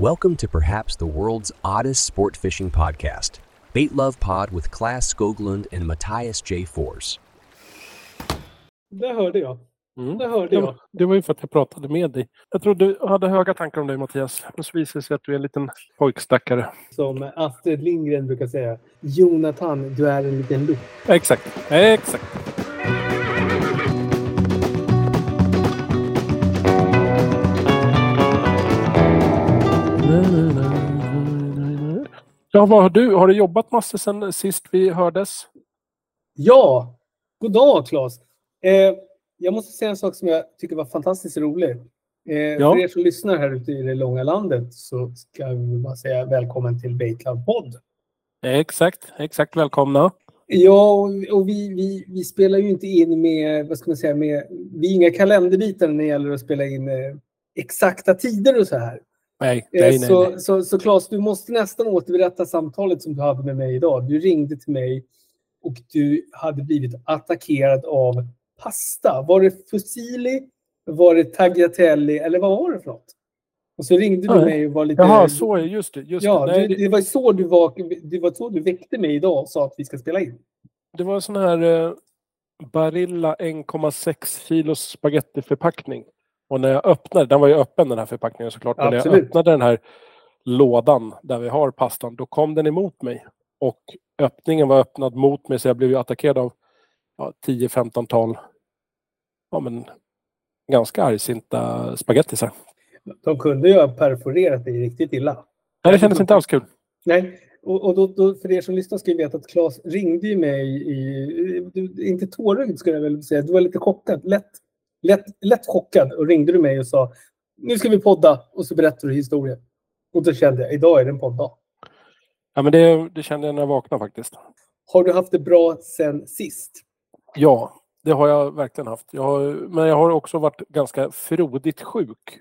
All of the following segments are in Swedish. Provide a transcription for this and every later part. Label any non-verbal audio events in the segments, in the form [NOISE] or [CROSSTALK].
Welcome to perhaps the world's oddest sport fishing podcast, Bait Love Pod with Class Skoglund and Matthias J. Fors. Det hörde jag. Mm. Det hörde jag. Det var ju för att jag pratade med dig. Jag trodde du hade höga tankar om dig Mattias. Men så visade det sig att du är en liten pojkstackare. Som Astrid Lindgren brukar säga. Jonathan, du är en liten lupp. Exakt. Exakt. Ja, vad har du? Har du jobbat massor sen sist vi hördes? Ja! God dag, Claes. Eh, jag måste säga en sak som jag tycker var fantastiskt rolig. Eh, Ja. För er som lyssnar här ute i det långa landet så ska vi bara säga välkommen till Bait Love Podd. Exakt. Exakt. Välkomna. Ja, och- och vi, vi, vi spelar ju inte in med, vad ska man säga, med, vi är inga kalenderbitar när det gäller att spela in eh, exakta tider och så här. Nej, Eh, nej, nej. så, nej. Så, så Claes, du måste nästan återberätta samtalet som du hade med mig idag. Du ringde till mig och du hade blivit attackerad av pasta. Var det fusilli? Var det tagliatelle? Eller vad var det för något? Och så ringde du mig och var lite... Jaha, så är just det. Just ja, det. Du, det, det, var så du var, det var så du väckte mig idag och sa att vi ska spela in. det var en sån här eh, Barilla 1,6 kilos spagettiförpackning. Och när jag öppnade, den var ju öppen den här förpackningen såklart, men när jag öppnade den här lådan där vi har pastan, då kom den emot mig. Och öppningen var öppnad mot mig så jag blev ju attackerad av ja, 10-15-tal ja, men, ganska argsinta spagettisar. De kunde ju ha perforerat dig riktigt illa. Nej, det kändes inte alls kul. Nej, och, och då, då, för er som lyssnar ska ju veta att Claes ringde ju mig i, inte tårögd skulle jag väl säga, du var lite chockad, lätt, lätt, lätt chockad och ringde du mig och sa nu ska vi podda och så berättar du historien. Och då kände jag, idag är det en podddag. Ja, men det, det kände jag när jag vaknade faktiskt. Har du haft det bra sen sist? Ja, det har jag verkligen haft. Jag har, men jag har också varit ganska frodigt sjuk.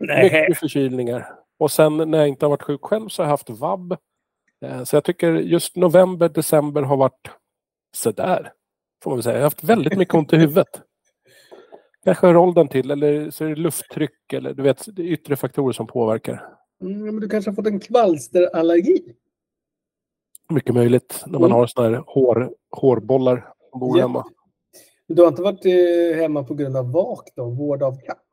Mycket förkylningar. Och sen när jag inte har varit sjuk själv så har jag haft vab. Eh, Så jag tycker just november, december har varit sådär. Får man väl säga. Jag har haft väldigt mycket ont i huvudet. Kanske hör åldern till eller så är det lufttryck eller du vet, det är yttre faktorer som påverkar. Mm, men du kanske har fått en kvalsterallergi? Mycket möjligt när man Mm. har såna här hår, hårbollar som bor Ja. hemma. Du har inte varit eh, hemma på grund av vak då, vård av katt?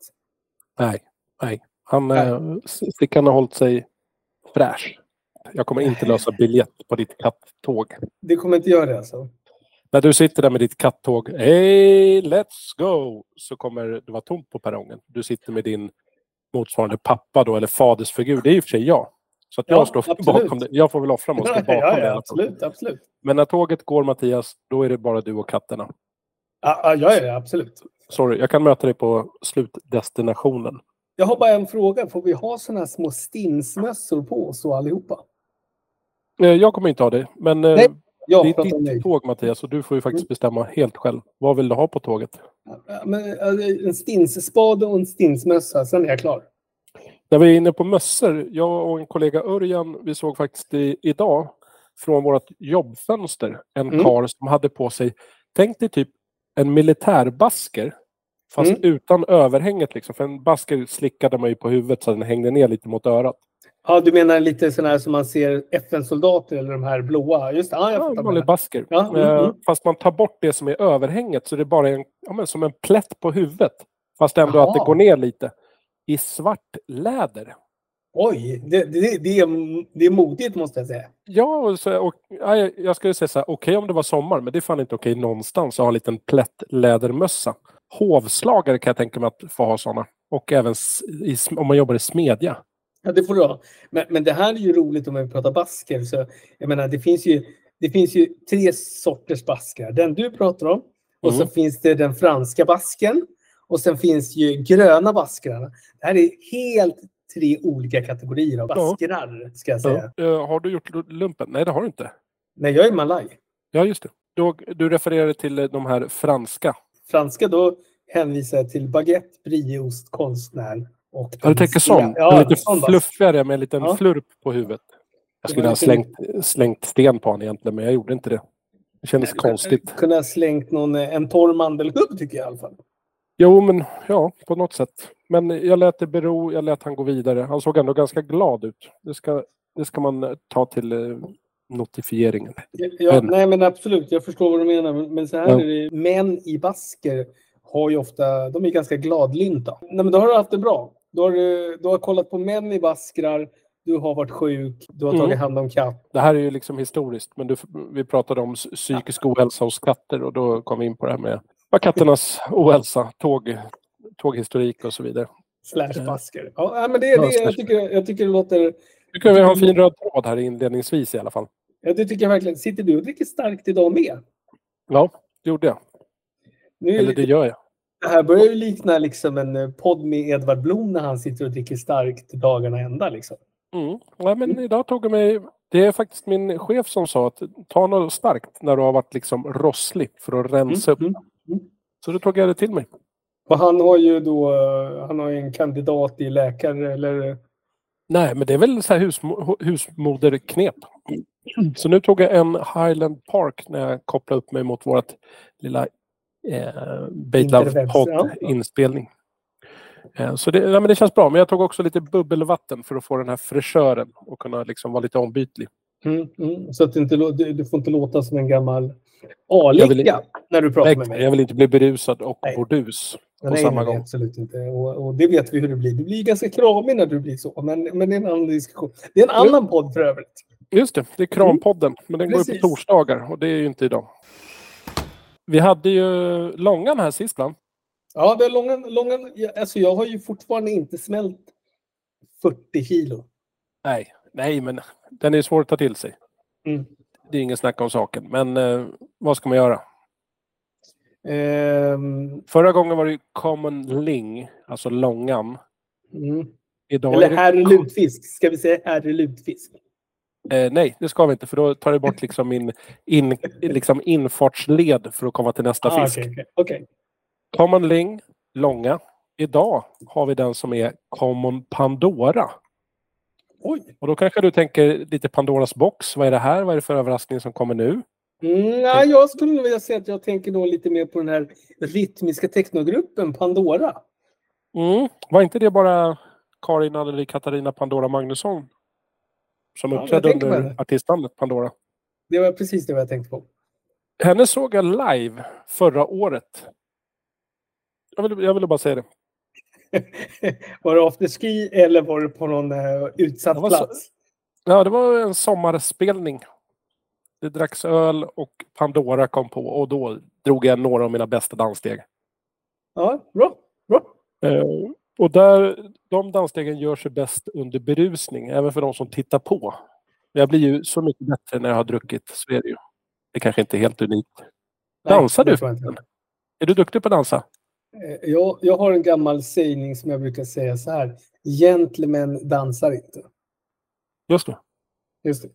Nej, nej. Han, Nej. eh, Stickan har hållit sig fräsch. Jag kommer inte lösa biljett på ditt kattåg. Det kommer inte göra det alltså? När du sitter där med ditt kattåg, hey, let's go, så kommer det vara tomt på perrongen. Du sitter med din motsvarande pappa då, eller fadersfigur. Det är i och för sig jag. Så att jag Ja, står [LAUGHS] absolut. bakom det. Jag får väl offra mig och stå [LAUGHS] bakom ja, det. ja, fall. absolut, absolut. Men när tåget går Mattias, då är det bara du och katterna. Ja, ja, ja, absolut. Sorry, jag kan möta dig på slutdestinationen. Jag har bara en fråga. Får vi ha såna här små stinsmössor på oss allihopa? Eh, Jag kommer inte ha det, men eh, Nej, Jag det är ditt dig. tåg Mattias och du får ju faktiskt Mm. bestämma helt själv. Vad vill du ha på tåget? Men, eh, en stinsspade och en stinsmössa, sen är jag klar. När vi är inne på mössor, jag och en kollega Örjan, vi såg faktiskt i, idag från vårt jobbfönster en Mm. karl som hade på sig, tänk dig typ en militärbasker fast Mm. utan överhänget liksom. För en basker slickade man ju på huvudet så den hängde ner lite mot örat. Ja, du menar lite sådana här som man ser FN-soldater eller de här blåa? Just det, ja, jag Ja, vanlig basker. Ja, mm, Eh, mm. Fast man tar bort det som är överhänget så det är bara en, ja, men som en plätt på huvudet. Fast ändå att det går ner lite. I svart läder. Oj, det, det, det, är, det är modigt måste jag säga. Ja, och så, och, ja, jag- skulle säga så här, okej om det var sommar, men det är fan inte okej någonstans att ha en liten plättlädermössa. Hovslagare kan jag tänka mig att få ha sådana. Och även i, om man jobbar i smedja. Ja, det får du ha. Men, men det här är ju roligt om vi pratar basker. Så, jag menar, det finns ju, det finns ju tre sorters baskar. Den du pratar om. Och så Mm. finns det den franska basken. Och sen finns ju gröna baskrarna. Det här är helt tre olika kategorier av Ja. baskrar, ska jag säga. Ja. Eh, har du gjort lu- lumpen? Nej, det har du inte. Nej, jag är malaj. Ja, just det. Du, du refererade till eh, de här franska. Franska, då hänvisar jag till baguette, brieost, konstnär och... Ja, du tänker sån? Ja, lite fluffigare med en liten Ja. flurp på huvudet. Jag skulle ha slängt, slängt sten på honom egentligen, men jag gjorde inte det. Det kändes konstigt. Kunde ha slängt någon, eh, en torr mandelhubb tycker jag i alla fall. Jo, men ja, på något sätt. Men jag lät det bero, jag lät han gå vidare. Han såg ändå ganska glad ut. Det ska, det ska man ta till eh, notifieringen. Ja, men. Nej, men absolut. Jag förstår vad du menar. Men så här ja. är det. Män i basker har ju ofta, de är ganska gladlynta. Nej, men då har du haft det bra. Du har, du har kollat på män i baskrar, du har varit sjuk, du har tagit mm. hand om katt. Det här är ju liksom historiskt, men du, vi pratade om psykisk ohälsa hos katter och då kom vi in på det här med katternas [LAUGHS] ohälsa, tåg, tåghistorik och så vidare. Slash basker. Ja, men det det jag tycker, jag tycker det låter... Tycker vi har en fin röd tråd här inledningsvis i alla fall. Ja, det tycker jag verkligen. Sitter du och dricker starkt idag med? Ja, det gjorde jag. Nu, Eller det gör jag. Det här börjar ju likna liksom en eh, podd med Edvard Blom när han sitter och dricker starkt dagarna ända. Liksom. Mm. Ja, men idag tog jag mig... Det är faktiskt min chef som sa att ta något starkt när du har varit liksom rosslig för att rensa mm. upp. Mm. Så då tog jag det till mig. Och han har ju då eh, han har en kandidat i läkare eller? Nej, men det är väl så här husmo husmoderknep. Så nu tog jag en Highland Park när jag kopplade upp mig mot vårt lilla eh, Baitlove-podd-inspelning. Eh, så det, ja, men det känns bra, men jag tog också lite bubbelvatten för att få den här fräschören och kunna liksom vara lite ombytlig. Mm, mm. Så att du, inte, du, du får inte låta som en gammal A-licka när du pratar med mig. Jag vill inte bli berusad och nej. bordus på nej, samma nej, gång. Absolut inte. Och, och, det vet vi hur det blir. Du blir ganska kramig när du blir så. Men, men det är en annan diskussion. Det är en annan mm. podd för övrigt. Just det, det är Krampodden. Men den Precis. går ju på torsdagar och det är ju inte idag. Vi hade ju Långan här sist va? Ja, det är långan, långan, alltså jag har ju fortfarande inte smält 40 kilo. Nej, nej, men den är svår att ta till sig. Mm. Det är ingen snack om saken, men eh, vad ska man göra? Um, Förra gången var det common ling, alltså långan. Mm. Idag Eller det... herr lutfisk, ska vi säga herr lutfisk? Eh, nej, det ska vi inte för då tar det bort liksom min in, liksom infartsled för att komma till nästa ah, fisk. Okay, okay. Common Ling, långa. Idag har vi den som är Common Pandora. Oj. Och då kanske du tänker lite Pandoras box. Vad är det här? Vad är det för överraskning som kommer nu? Mm, nej, jag skulle vilja säga att jag tänker då lite mer på den här rytmiska technogruppen Pandora. Mm. Var inte det bara Karin eller Katarina Pandora Magnusson som ja, uppträdde under artistnamnet Pandora? Det var precis det jag tänkte på. Henne såg jag live förra året jag ville, jag ville bara säga det. [LAUGHS] var det afterski eller var det på någon uh, utsatt plats? Så, ja, det var en sommarspelning. Det dracks öl och Pandora kom på och då drog jag några av mina bästa danssteg. Ja, bra. bra. Uh, och där, de dansstegen gör sig bäst under berusning, även för de som tittar på. Jag blir ju så mycket bättre när jag har druckit, så är det ju. Det kanske inte är helt unikt. Dansar Nej, du? Är du duktig på att dansa? Eh, jag, jag har en gammal sägning som jag brukar säga så här. Gentlemän dansar inte. Just det. Just det.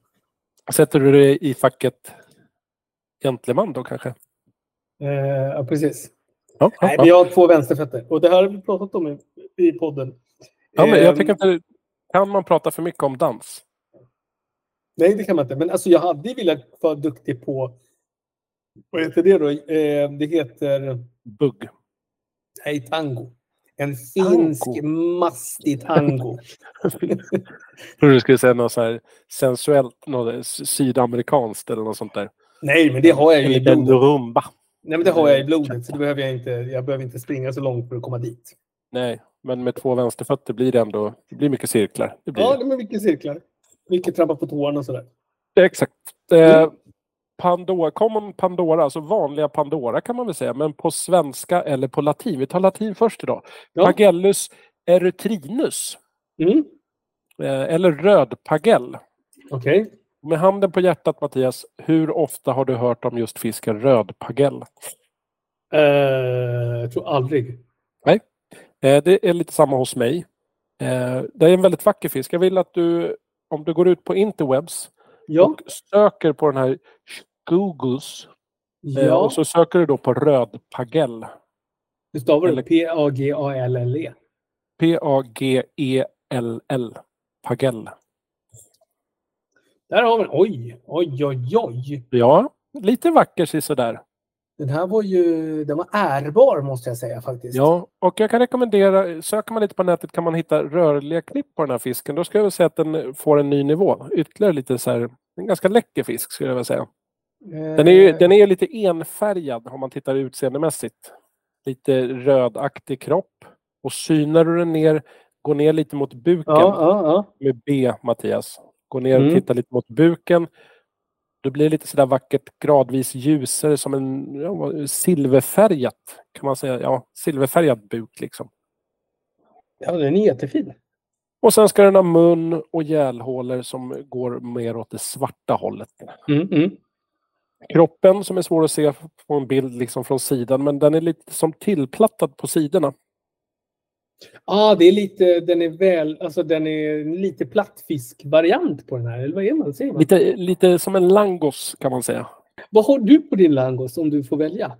Sätter du det i facket gentleman då kanske? Eh, ja, precis. Ja, Nej, ja. jag har två vänsterfötter och det här har vi pratat om i, i podden. Ja, men jag eh, tycker inte... Kan man prata för mycket om dans? Nej, det kan man inte. Men alltså, jag hade velat vara duktig på... Vad heter det då? Eh, det heter... Bugg. Nej, tango. En finsk tango. mastig tango. [LAUGHS] trodde du skulle säga något så här sensuellt, något sydamerikanskt eller något sånt där. Nej, men det har jag ju blodet. rumba. Nej, men det har jag i blodet, så det behöver jag inte. Jag behöver inte springa så långt för att komma dit. Nej, men med två vänsterfötter blir det ändå det blir mycket cirklar. Det blir ja, det blir mycket cirklar. Mycket trampa på tårna och sådär. Exakt. Eh, Pandora, common Pandora, alltså vanliga Pandora kan man väl säga, men på svenska eller på latin. Vi tar latin först idag. Ja. Pagellus erytrinus. Mm. Eh, eller rödpagell. Okej. Okay. Med handen på hjärtat Mattias, hur ofta har du hört om just fisken rödpagell? Uh, jag tror aldrig. Nej, eh, det är lite samma hos mig. Eh, det är en väldigt vacker fisk. Jag vill att du, om du går ut på interwebs ja. och söker på den här Googles. Eh, ja. och så söker du då på rödpagell. Hur stavar du? P-A-G-A-L-L-E? P-A-G-E-L-L. Pagell. Där har vi Oj, oj, oj, oj. Ja, lite vacker sådär. Den här var ju den var ärbar måste jag säga faktiskt. Ja, och jag kan rekommendera, söker man lite på nätet kan man hitta rörliga klipp på den här fisken. Då skulle jag säga att den får en ny nivå. Ytterligare lite så här, en ganska läcker fisk skulle jag vilja säga. Den är, ju, den är lite enfärgad om man tittar utseendemässigt. Lite rödaktig kropp. Och synar du den ner, går ner lite mot buken. Ja, ja, ja. Med B, Mattias. Går ner och Mm. tittar lite mot buken. Då blir det lite sådär vackert gradvis ljusare som en ja, silverfärgat kan man säga. Ja, silverfärgad buk liksom. ja, den är jättefin. Och sen ska den ha mun och gälhålor som går mer åt det svarta hållet. Mm, mm. Kroppen som är svår att se på en bild liksom från sidan men den är lite som tillplattad på sidorna. Ja, det är lite, den är väl, alltså den är lite plattfiskvariant på den här, eller vad är man? Säger man? Lite, lite som en langos kan man säga. Vad har du på din langos om du får välja?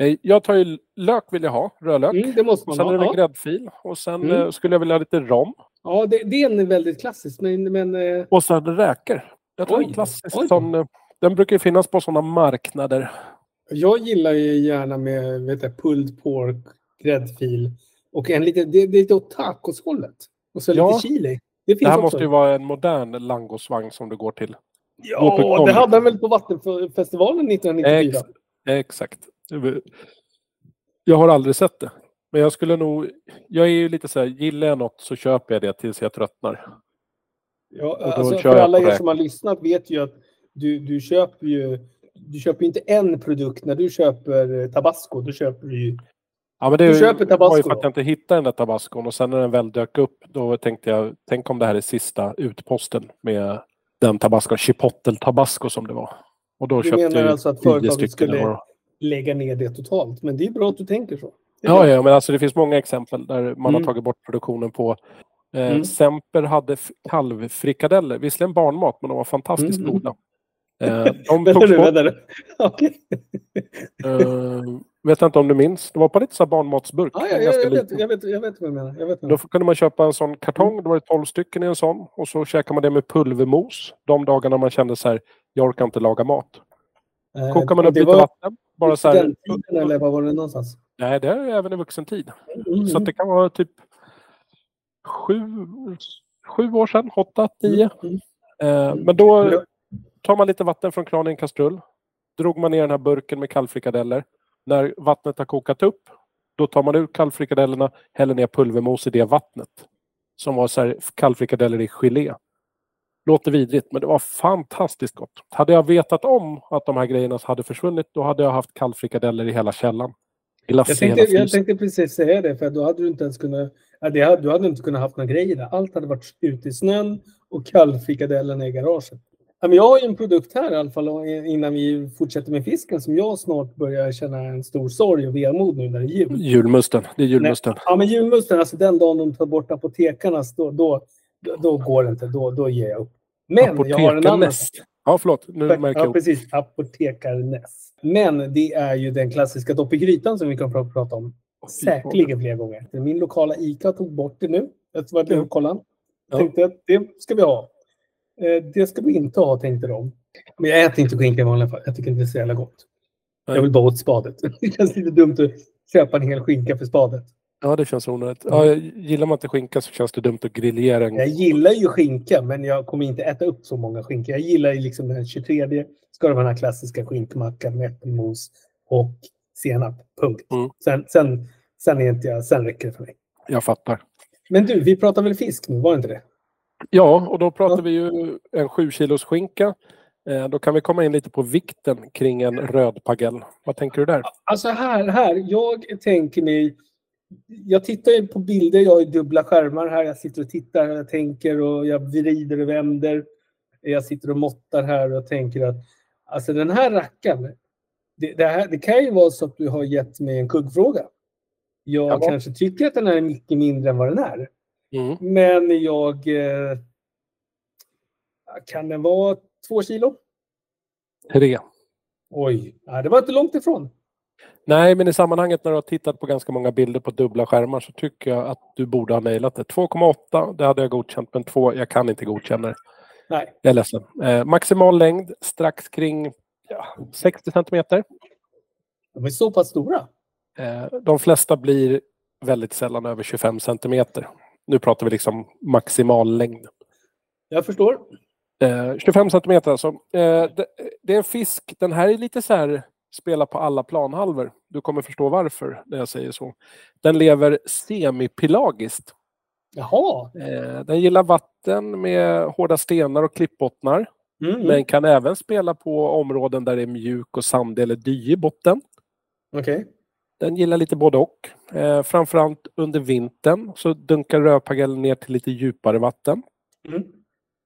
Eh, Jag tar ju lök vill jag ha, rödlök. Mm, det måste man sen är det ha. en gräddfil och sen Mm. eh, skulle jag vilja ha lite rom. ja det, det är en väldigt klassisk, men, men eh, Och sen räkor. Jag tror Oj, en klassisk oj. sån. Den brukar finnas på sådana marknader. jag gillar ju gärna med vet jag, pulled pork, gräddfil och en lite, det, det är lite åt tacoshållet. Och så Ja. lite chili. Det Det här också. måste ju vara en modern langosvagn som du går till. Ja, det hade han väl på Vattenfestivalen 1994? Ex- Exakt. Jag har aldrig sett det. Men jag skulle nog... Jag är ju lite så här, gillar jag något så köper jag det tills jag tröttnar. Ja, alltså, för alla er som har lyssnat vet ju att du, du köper ju du köper inte en produkt när du köper tabasco. Du köper ju... Ja, men det Du köper tabasco var ju för att jag inte hittade den där tabascon och sen när den väl dök upp då tänkte jag, tänk om det här är sista utposten med den tabasco, chipotle tabasco som det var. Och då Du köpte menar jag alltså att företaget skulle- var. lägga ner det totalt. Men det är bra att du tänker så. Ja, ja, men alltså det finns många exempel där man har Mm. tagit bort produktionen på. Eh, Mm. Semper hade kalvfrikadeller, visserligen barnmat, men de var fantastiskt Mm. goda. Eh, [LAUGHS] de togs nu, bort. nu. [LAUGHS] Okej. Eh, vet jag inte om du minns. Det var på lite så barnmatsburk. Ja, en ja, ganska jag, vet, jag, vet, jag vet vad du menar. Jag vet Då kunde man köpa en sån kartong. Det var 12 stycken i en sån. Och så käkade man det med pulvermos. De dagarna man kände så här, jag orkar inte laga mat. menar. Kokar man Eh, upp lite var vatten. Bara så här, den tiden eller vad var det någonstans? nej, det är även i vuxen tid. Mm. Så det kan vara typ sju, sju år sedan, åtta, tio. Mm. Eh, men då tar man lite vatten från kranen i en kastrull. Drog man ner den här burken med kalvfrikadeller. När vattnet har kokat upp, då tar man ut kalvfrikadellerna, häller ner pulvermos i det vattnet. Som var så här kalvfrikadeller i gelé. Låter vidrigt, men det var fantastiskt gott. Hade jag vetat om att de här grejerna hade försvunnit, då hade jag haft kalvfrikadeller i hela källan. Jag tänkte, jag tänkte precis säga det, för då hade du inte ens kunnat... Du hade inte kunnat haft några grejer där. Allt hade varit ute i snön och kallfrikadellerna i garaget. Ja, jag har ju en produkt här i alla fall innan vi fortsätter med fisken som jag snart börjar känna en stor sorg och vemod nu när det är jul. Julmusten. Det är julmusten. Ja, men julmusten, alltså den dagen de tar bort apotekarnas, då, då, då går det inte. Då, då ger jag upp. Men jag har en annan... Apotekarnäst. Ja, förlåt. Nu märker Ja, jag. precis. Apotekarnäs. Men det är ju den klassiska dopp i grytan som vi kan pr- prata om säkerligen flera gånger. Min lokala ICA tog bort det nu. Jag var där och kollade. Ja. Tänkte att det ska vi ha. Eh, Det ska vi inte ha, tänkte de. Men jag äter inte skinka i vanliga fall. Jag tycker inte det är så jävla gott. Jag vill bara åt spadet. [LAUGHS] Det känns lite dumt att köpa en hel skinka för spadet. Ja, det känns onödigt. Ja, gillar man inte skinka så känns det dumt att grillera en Jag gillar ju skinka, men jag kommer inte äta upp så många skinka. Jag gillar ju liksom den 23 ska det vara den här klassiska skinkmackan med äppelmos och senap. Punkt. Mm. Sen, sen, sen, är inte jag, sen räcker det för mig. Jag fattar. Men du, vi pratar väl fisk nu, var det inte det? Ja, och då pratar vi ju en 7 kilos skinka. Eh, Då kan vi komma in lite på vikten kring en röd pagell. Vad tänker du där? Alltså här, här, jag tänker mig... Jag tittar ju på bilder, jag har ju dubbla skärmar här. Jag sitter och tittar, jag tänker och jag vrider och vänder. Jag sitter och måttar här och tänker att alltså den här rackaren, det, det, här, det kan ju vara så att du har gett mig en kuggfråga. Jag Ja. kanske tycker att den här är mycket mindre än vad den är. Mm. Men jag... Eh, kan den vara två kilo? Tre. Oj, ja, det var inte långt ifrån. Nej, men i sammanhanget när du har tittat på ganska många bilder på dubbla skärmar så tycker jag att du borde ha nailat det. 2,8 det hade jag godkänt, men 2 jag kan inte godkänna det. Nej. Jag är ledsen. Eh, maximal längd strax kring ja, 60 centimeter. De är så pass stora. Eh, de flesta blir väldigt sällan över 25 centimeter. Nu pratar vi liksom maximal längd. Jag förstår. Eh, 25 centimeter alltså. Eh, det, det, är en fisk. Den här är lite så här spela på alla planhalvor. Du kommer förstå varför när jag säger så. Den lever semipelagiskt. Jaha. Eh, den gillar vatten med hårda stenar och klippbottnar. Mm. Men kan även spela på områden där det är mjuk och sandig eller dyig botten. Okej. Okay. Den gillar lite både och. Eh, framförallt under vintern så dunkar rödpagellen ner till lite djupare vatten. Mm.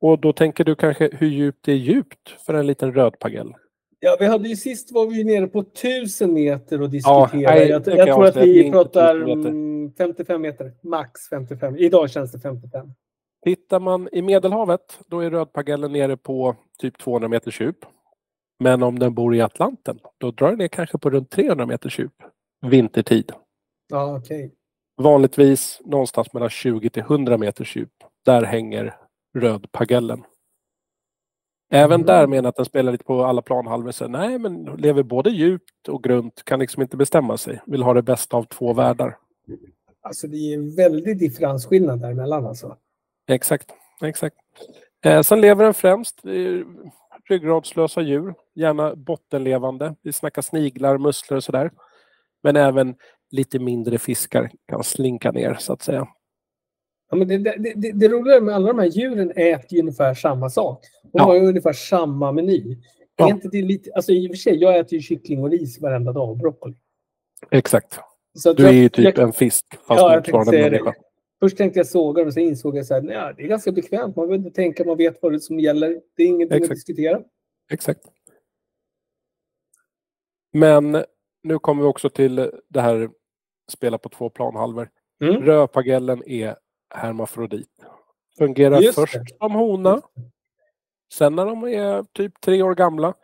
Och då tänker du kanske hur djupt det är djupt för en liten rödpagell? Ja, vi hade ju sist var vi nere på 1000 meter och diskuterade. Ja, nej, jag, jag kan tror jag att vi pratar 1000 meter. mm, 55 meter. Max 55. Idag känns det 55. Tittar man i Medelhavet då är rödpagellen nere på typ 200 meters djup. Men om den bor i Atlanten då drar den ner kanske på runt 300 meters djup vintertid. Ja, okej. Vanligtvis någonstans mellan 20 till 100 meters djup. Där hänger rödpagellen. Även Mm. där menar att den spelar lite på alla planhalvor. Så nej, men lever både djupt och grunt. Kan liksom inte bestämma sig. Vill ha det bästa av två världar. Alltså det är en väldig differensskillnad däremellan alltså. Exakt. exakt. Eh, sen lever den främst i ryggradslösa djur. Gärna bottenlevande. Vi snackar sniglar, musslor och sådär. Men även lite mindre fiskar kan slinka ner så att säga. Ja, men det, det, det, det roliga med alla de här djuren äter ju ungefär samma sak. De Ja. har ju ungefär samma meny. Ja. Är inte det lite, alltså i och för sig, jag äter ju kyckling och ris varenda dag och broccoli. Exakt. Att Du är ju typ jag, en fisk fast Ja, motsvarande människa. Först tänkte jag såga och sen insåg jag att det är ganska bekvämt. Man behöver inte tänka, man vet vad det som gäller. Det är ingenting att Exakt. diskutera. Exakt. Men nu kommer vi också till det här spela på två planhalvor. Mm. Rödpagellen är hermafrodit. Fungerar Just först det. som hona. Sen när de är typ tre år gamla,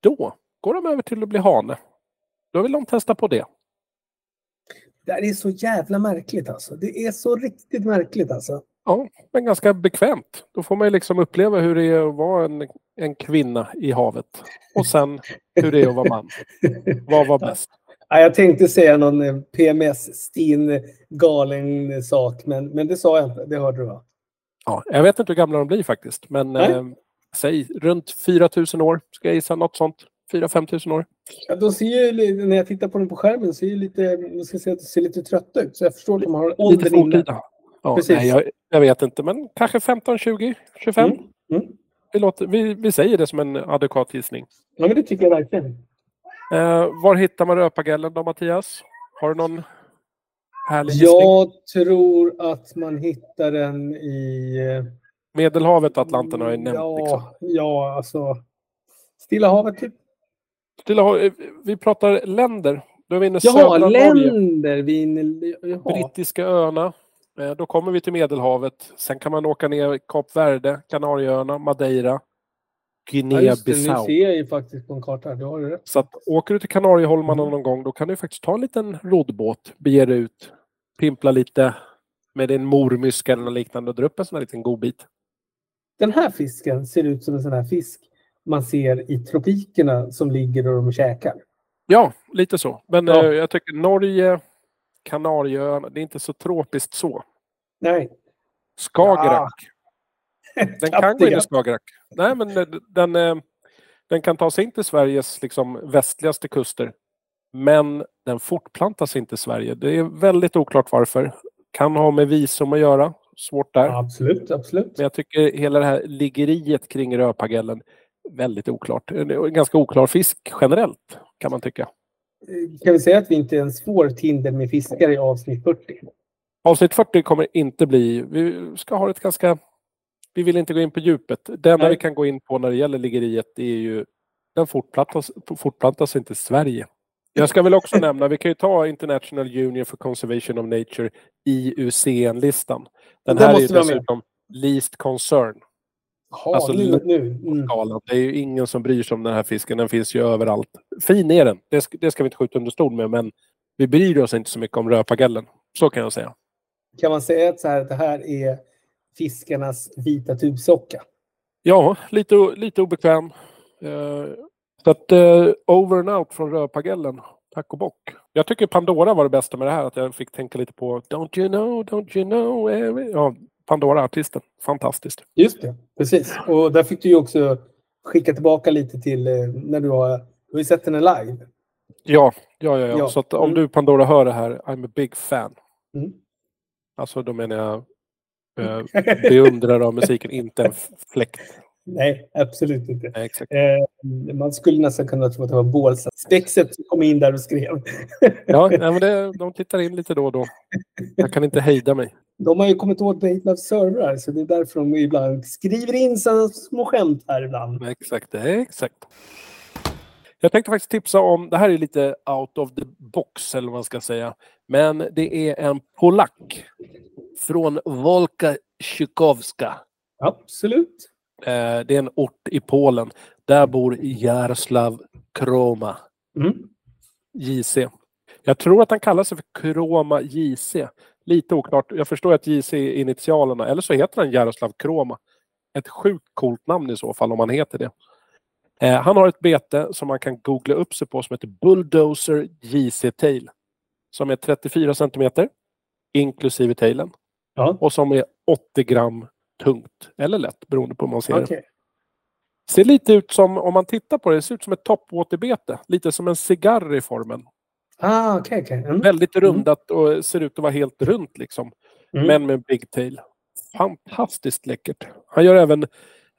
då går de över till att bli hane. Då vill de testa på det. Det är så jävla märkligt alltså. Det är så riktigt märkligt alltså. Ja, men ganska bekvämt. Då får man ju liksom uppleva hur det är att vara en, en kvinna i havet. Och sen hur det är att vara man. Vad var bäst? Ja, jag tänkte säga någon eh, PMS-stin galen sak, men, men det sa jag inte. Det hörde du va? Ja, jag vet inte hur gamla de blir faktiskt. Men eh, säg runt 4000 år. Ska jag gissa något sånt. 4-5 000 år. Ja, de ser ju, när jag tittar på dem på skärmen ser ju lite, jag ska säga att de ser lite trötta ut. Så jag förstår att de har åldern inne. Ja, Precis. nej, jag, jag vet inte, men kanske 15, 20, 25. Mm, mm. Vi, låter, vi, vi säger det som en adekvat gissning. Ja, men det tycker jag verkligen. Eh, var hittar man rödpagellen då, Mattias? Har du någon härlig gissning? Jag tror att man hittar den i... eh, Medelhavet och Atlanten har jag nämnt. Ja, Liksom. ja, alltså... Stilla havet typ. Stilla eh, vi pratar länder. Då är vi inne i Jaha, södra Norge. länder. Vi inne, jaha. Brittiska öarna. Eh, Då kommer vi till Medelhavet. Sen kan man åka ner Kap Verde, Kanarieöarna, Madeira, Ja, Guinea just det, nu ser jag ju faktiskt på en karta. Du har ju rätt. Så att åker du till Kanarieholmarna Mm. någon gång då kan du faktiskt ta en liten roddbåt, bege dig ut, pimpla lite med din mormyska eller liknande och dra upp en sån här liten godbit. Den här fisken ser ut som en sån här fisk man ser i tropikerna som ligger och de käkar. Ja, lite så. Men Ja. eh, jag tycker Norge, Kanarieöarna, det är inte så tropiskt så. Nej. Skagerrak. [LAUGHS] Den kan gå in i. Skagerrak. Nej, men eh, den, eh, den kan ta sig in till Sveriges liksom, västligaste kuster. Men den fortplantar sig inte till Sverige. Det är väldigt oklart varför. Kan ha med visum att göra. Svårt där. Ja, absolut, absolut. Men jag tycker hela det här liggeriet kring rödpagellen väldigt oklart. Det är En ganska oklar fisk generellt kan man tycka. Kan vi säga att vi inte ens får Tinder med fiskar i avsnitt 40? Avsnitt 40 kommer inte bli... Vi ska ha ett ganska... Vi vill inte gå in på djupet. Det enda vi kan gå in på när det gäller liggeriet är ju... Den fortplantas, fortplantas inte i Sverige. Jag ska väl också nämna, vi kan ju ta International Union for Conservation of Nature, IUCN-listan. Den Den här är dessutom Least Concern. Jaha, Alltså, nu, nu. Mm. Det är ju ingen som bryr sig om den här fisken. Den finns ju överallt. Fin är den. Det ska, det ska vi inte skjuta under stol med. Men vi bryr oss inte så mycket om rödpagellen. Så kan jag säga. Kan man säga att så här, det här är fiskarnas vita tubsocka? Ja, lite, lite obekväm. Eh, så att eh, over and out från rödpagellen. Tack och bock. Jag tycker Pandora var det bästa med det här. Att jag fick tänka lite på Don't you know, don't you know. every-" Ja, Pandora-artisten. Fantastiskt. Just det, precis. Och där fick du ju också skicka tillbaka lite till eh, när du har, du har sett henne live. Ja, ja, ja. ja. Ja. Så att om Mm. du Pandora hör det här, I'm a big fan. Mm. Alltså då menar jag eh, [LAUGHS] beundrare av musiken, inte en fläkt. Nej, absolut inte. Nej. Eh, man skulle nästan kunna tro att det var Bålsta. Spexet som kom in där och skrev. Ja, men det, de tittar in lite då och då. Jag kan inte hejda mig. De har ju kommit åt Baitlove servrar så det är därför de ibland skriver in sådana små skämt här ibland. Exakt, exakt. Jag tänkte faktiskt tipsa om, det här är lite out of the box eller vad man ska säga. Men det är en polack från Wolka Szykowska. Absolut. Eh, det är en ort i Polen. Där bor Jaroslav Kroma, Mm. JC. Jag tror att han kallar sig för Kroma JC. Lite oklart. Jag förstår att JC är initialerna, eller så heter han Jaroslav Kroma. Ett sjukt coolt namn i så fall om han heter det. Eh, han har ett bete som man kan googla upp sig på som heter Bulldozer JC Tail. Som är 34 centimeter inklusive tailen Ja. och som är 80 gram tungt eller lätt beroende på hur man ser det. Okej. Ser lite ut som, om man tittar på det, det ser ut som ett toppwaterbete. Lite som en cigarr i formen. Ah, okej, okej. Mm. Väldigt rundat och ser ut att vara helt runt liksom. Mm. Men med big tail. Fantastiskt läckert. Han gör även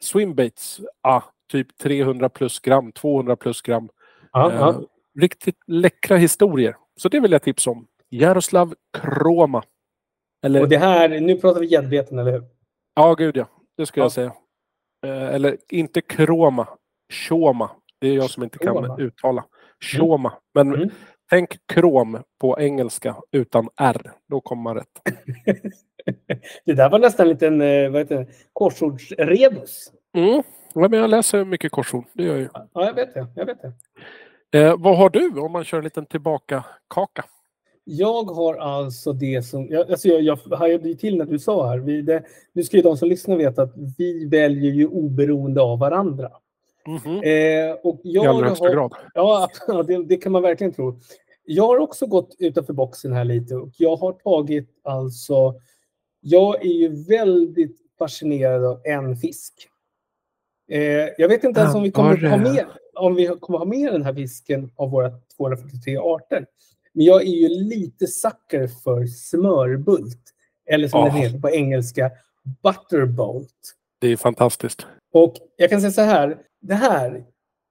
swimbaits. Ah, typ 300 plus gram, 200 plus gram. Ja, Eh, ja. riktigt läckra historier. Så det vill jag tipsa om. Jaroslav Kroma. Eller, Och det här, nu pratar vi gäddbeten, eller hur? Ja gud ja. Det skulle Ja. jag säga. Eh, eller inte Kroma. Shoma. Det är jag som inte kan Kroma. uttala. Shoma. Men Mm. tänk krom på engelska utan R. Då kommer man rätt. [LAUGHS] Det där var nästan en liten eh, vad heter det, korsordsrebus. Mm. Ja, men jag läser mycket korsord. Det gör jag ju. Ja, jag vet det. Jag vet det. Eh, vad har du om man kör en liten tillbaka-kaka? Jag har alltså det som... Jag, alltså jag, jag hajade ju till när du sa här. Vi, det, nu ska ju de som lyssnar veta att vi väljer ju oberoende av varandra. Mhm. Eh, och I jag allra högsta har, grad. [LAUGHS] Ja, det, det kan man verkligen tro. Jag har också gått utanför boxen här lite och jag har tagit alltså... Jag är ju väldigt fascinerad av en fisk. Eh, jag vet inte ens om vi kommer ha med, om vi kommer ha med den här fisken av våra 243 arter. Men jag är ju lite sucker för smörbult. Eller som Ah. den heter på engelska, butterbolt. Det är fantastiskt. Och jag kan säga så här, det här,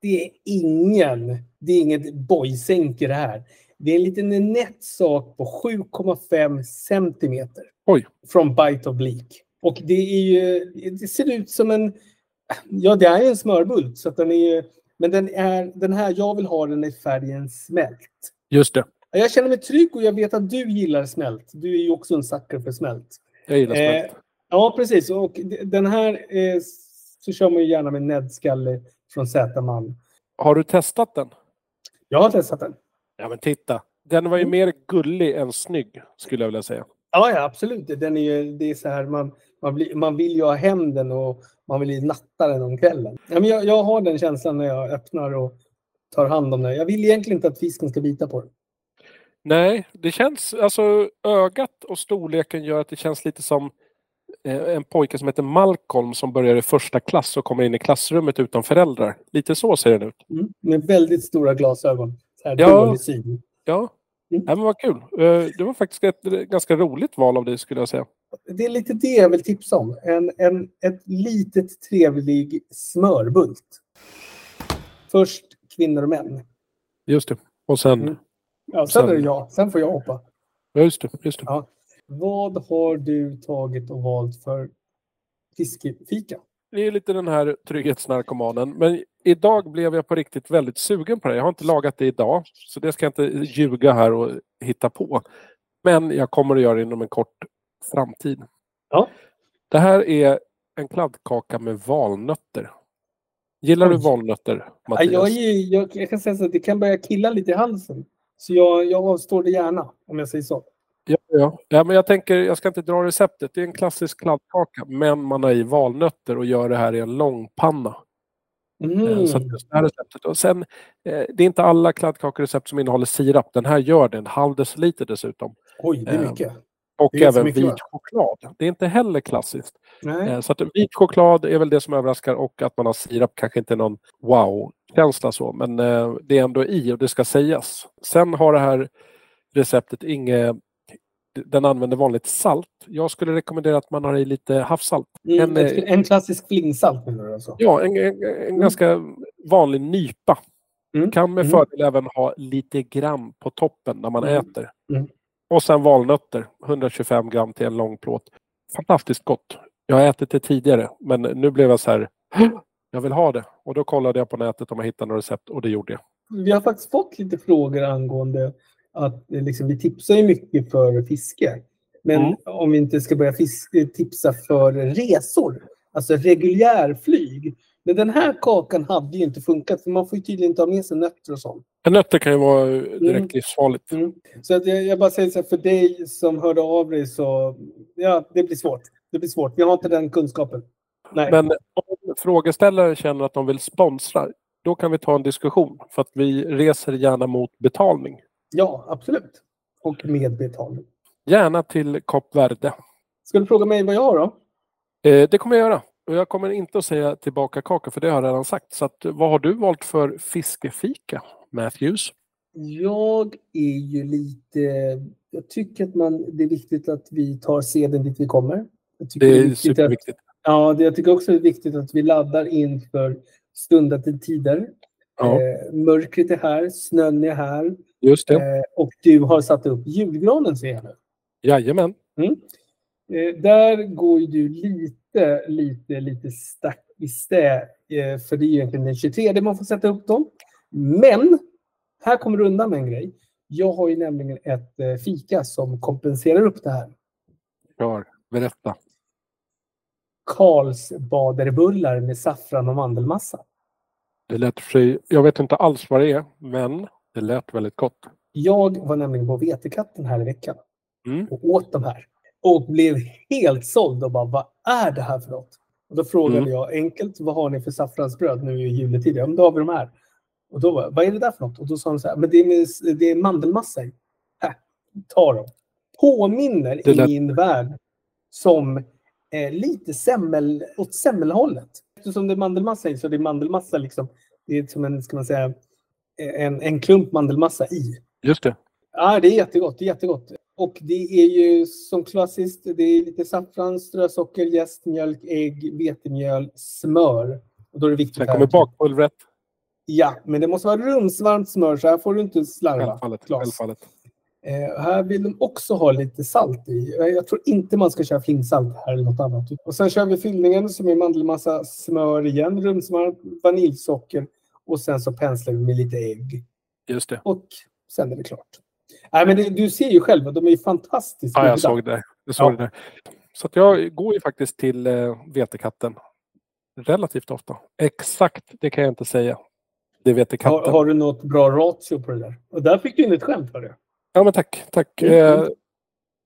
det är ingen, det är inget boysänke det här. Det är en liten nätt sak på 7,5 centimeter. Oj. Från Bite of Bleak. Och det är ju, det ser ut som en, ja det är en smörbult. Så den är ju, men den, är, den här, jag vill ha den i färgen smält. Just det. Jag känner mig trygg och jag vet att du gillar smält. Du är ju också en sucker för smält. Jag gillar Eh, smält. Ja, precis. Och den här eh, så kör man ju gärna med näddskalle från Z-man. Har du testat den? Jag har testat den. Ja men titta. Den var ju Mm. mer gullig än snygg, skulle jag vilja säga. Ja, ja absolut. Den är ju, det är så här, man, man, blir, man vill ju ha hem den och man vill ju natta den om kvällen. Ja, men jag, jag har den känslan när jag öppnar och tar hand om den. Jag vill egentligen inte att fisken ska bita på den. Nej, det känns, alltså ögat och storleken gör att det känns lite som eh, en pojke som heter Malcolm som börjar i första klass och kommer in i klassrummet utan föräldrar. Lite så ser den ut. Mm. Med väldigt stora glasögon. Så här Ja. Ja, Mm. Nej, men vad kul. Eh, Det var faktiskt ett eh, ganska roligt val av dig skulle jag säga. Det är lite det jag vill tipsa om. En, en, ett litet trevlig smörbult. Först kvinnor och män. Just det. Och sen, Mm. Ja, sen Sen- är det jag. Sen får jag hoppa. ja just det. Just det. Ja. Vad har du tagit och valt för fiskefika? Det är lite den här trygghetsnarkomanen. Men idag blev jag på riktigt väldigt sugen på det. Jag har inte lagat det idag. Så det ska jag inte ljuga här och hitta på. Men jag kommer att göra det inom en kort framtid. Ja. Det här är en kladdkaka med valnötter. Gillar du valnötter, Ja, Mattias? jag, är, jag, jag kan säga så att det kan börja killa lite i halsen. Så jag, jag avstår det gärna, om jag säger så. Ja, ja. ja, men jag tänker, jag ska inte dra receptet. Det är en klassisk kladdkaka, men man har i valnötter och gör det här i en långpanna. Mm. Så just det här receptet. Och sen, eh, det är inte alla kladdkakerecept som innehåller sirap. Den här gör det, en halv deciliter dessutom. Oj, det är Eh, mycket. Och även vit choklad. Det är inte heller klassiskt. Nej. Eh, Så att vit choklad är väl det som överraskar och att man har sirap kanske inte är någon wow-känsla så. Men eh, det är ändå i och det ska sägas. Sen har det här receptet inget den använder vanligt salt. Jag skulle rekommendera att man har i lite havssalt. Mm, en, eh, en klassisk flingsalt menar du alltså? Ja, en, en, en ganska vanlig nypa. Mm. Kan med Mm. fördel även ha lite gram på toppen när man Mm. äter. Och sen valnötter, 125 gram till en lång plåt. Fantastiskt gott. Jag har ätit det tidigare, men nu blev jag så här, jag vill ha det. Och då kollade jag på nätet om jag hittade några recept och det gjorde jag. Vi har faktiskt fått lite frågor angående att eh, liksom, vi tipsar ju mycket för fiske. Men Mm. om vi inte ska börja tipsa för resor, alltså reguljärflyg. Men den här kakan hade ju inte funkat för man får ju tydligen inte ha med sig nötter och sånt. Nötter kan ju vara direkt Mm. livsfarligt. Mm. Så att jag, jag bara säger så här, för dig som hörde av dig så, ja, det blir svårt. Det blir svårt. Vi har inte den kunskapen. Nej. Men om frågeställaren känner att de vill sponsra, då kan vi ta en diskussion. För att vi reser gärna mot betalning. Ja, absolut. Och med betalning. Gärna till Kop Verde. Ska du fråga mig vad jag har då? Eh, det kommer jag göra. Och jag kommer inte att säga tillbaka kaka för det har jag redan sagt. Så att, vad har du valt för fiskefika, Matthews? Jag är ju lite... Jag tycker att man, det är viktigt att vi tar seden dit vi kommer. Jag tycker Det är viktigt att, superviktigt. ja, det, jag tycker också det är viktigt att vi laddar inför stundande tider. Ja, Eh, mörkret är här, snön är här just det. eh, och du har satt upp julgranen ser jag nu. Jajamän. Eh, där går ju du lite, lite, lite stack i stä. Eh, för det är ju egentligen den 23 man får sätta upp dem. Men, här kommer du undan med en grej. Jag har ju nämligen ett eh, fika som kompenserar upp det här. Klar. Berätta. Karlsbaderbullar med saffran och mandelmassa. Det lät för sig, jag vet inte alls vad det är, men det lät väldigt gott. Jag var nämligen på Vetekatten här i veckan Mm. och åt de här. Och blev helt såld och bara, vad är det här för något? Och då frågade Mm. jag enkelt, vad har ni för saffransbröd nu i juletid? Ja, men då har vi de här. Och då var vad är det där för något? Och då sa de så här, men det är, med, det är mandelmassa i. Här, ta dem. Påminner i min värld som eh, lite semmel, åt semmelhållet. Eftersom det är mandelmassa i så det är mandelmassa liksom. Det är som en, ska man säga, en, en klump mandelmassa i. Just det. Ja, det är jättegott. Det är jättegott. Och det är ju som klassiskt, det är lite saffran, strösocker, jäst, mjölk, ägg, vetemjöl, smör. Och då är det viktigt Sen kommer bakpulvret. Ja, men det måste vara rumsvarmt smör så här får du inte slarva. Självfallet. Självfallet. Eh, här vill de också ha lite salt i. Jag tror inte man ska köra flingsalt här eller något annat. Och sen kör vi fyllningen som är mandelmassa, smör igen, rumsvarmt, vaniljsocker och sen så penslar vi med lite ägg. Just det. Och sen är det klart. Nej, men det, du ser ju själv, de är ju fantastiskt Ja, jag såg det. Jag såg Ja. det. Så jag går ju faktiskt till eh, Vetekatten relativt ofta. Exakt, det kan jag inte säga. Det Vetekatten. Har, har du något bra ratio på det där? Och där fick du in ett skämt för det. Ja, men tack. tack. Mm. Eh,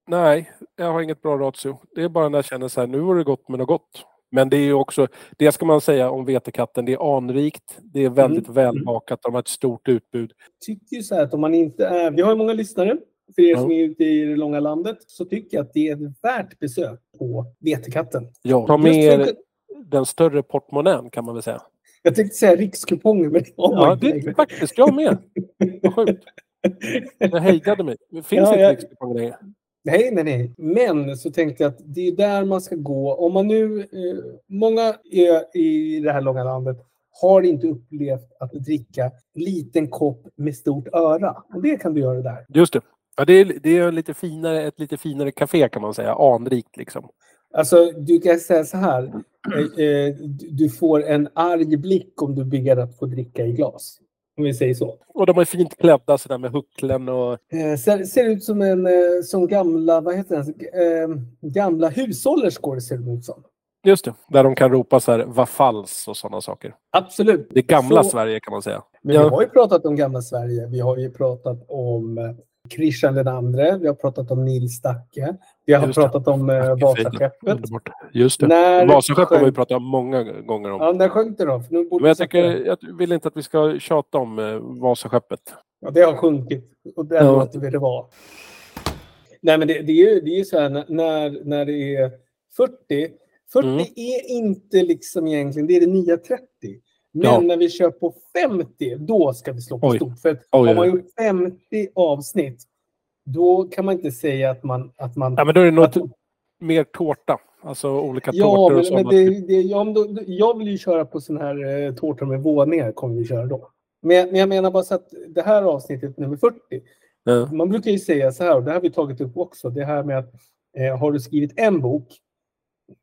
nej, jag har inget bra ratio. Det är bara när jag känner så här, nu var det gott med något gott. Men det är ju också, det ska man säga om Vetekatten, det är anrikt, det är väldigt Mm. välbakat, de har ett stort utbud. tycker ju så här att om man inte är... Vi har ju många lyssnare. För er som är ute i det långa landet så tycker jag att det är ett värt besök på Vetekatten. Ja, ta med er den större portmonnän kan man väl säga. Jag tänkte säga rikskuponger, men man Ja, det längre. faktiskt jag med. Vad sjukt. Jag hejdade mig. [LAUGHS] Det finns Ja, inte jag- rikskuponger längre. Nej, nej, nej. Men så tänkte jag att det är där man ska gå. Om man nu... Eh, många är, i det här långa landet har inte upplevt att dricka liten kopp med stort öra. Och det kan du göra där. Just det. Ja, det är, det är lite finare, ett lite finare café kan man säga. Anrikt liksom. Alltså, du kan säga så här. Eh, eh, du- får en arg blick om du ber att få dricka i glas. Om vi säger så. Och de är fint klädda sådär med hucklen och... Eh, ser, ser ut som en eh, som gamla, vad heter det, eh, gamla hushållerskor ser de ut som. Just det. Där de kan ropa så här vafals och sådana saker. Absolut. Det gamla Så- Sverige kan man säga. Men Ja. vi har ju pratat om gamla Sverige. Vi har ju pratat om eh, Christian den andre. Vi har pratat om Nils Dacke. Vi har pratat om eh, Vasaskeppet. Just det. När Vasaskeppet har vi sjönk- pratat många gånger om. Ja, när sjönk det då? För nu borde Men jag, tycker, jag vill inte att vi ska tjata om eh, Vasaskeppet. Ja, det har sjunkit. Och där Ja. låter vi det vara. Nej, men det, det är ju det är ju så här när- när, när det är 40. 40 Mm. är inte liksom egentligen, det är det nya 30. Men Ja. när vi kör på 50, då ska vi slå på Oj. stort. För att Oj, har man gjort 50 avsnitt, då kan man inte säga att man... Att man Ja, men då är det något att, mer tårta. Alltså olika ja, tårtor och men, så. men det, det, ja, men då, jag vill ju köra på sån här eh, tårtor med våningar, kommer vi köra då. Men, men jag menar bara så att det här avsnittet nummer 40, Ja. Man brukar ju säga så här, och det har vi tagit upp också, det här med att eh, har du skrivit en bok,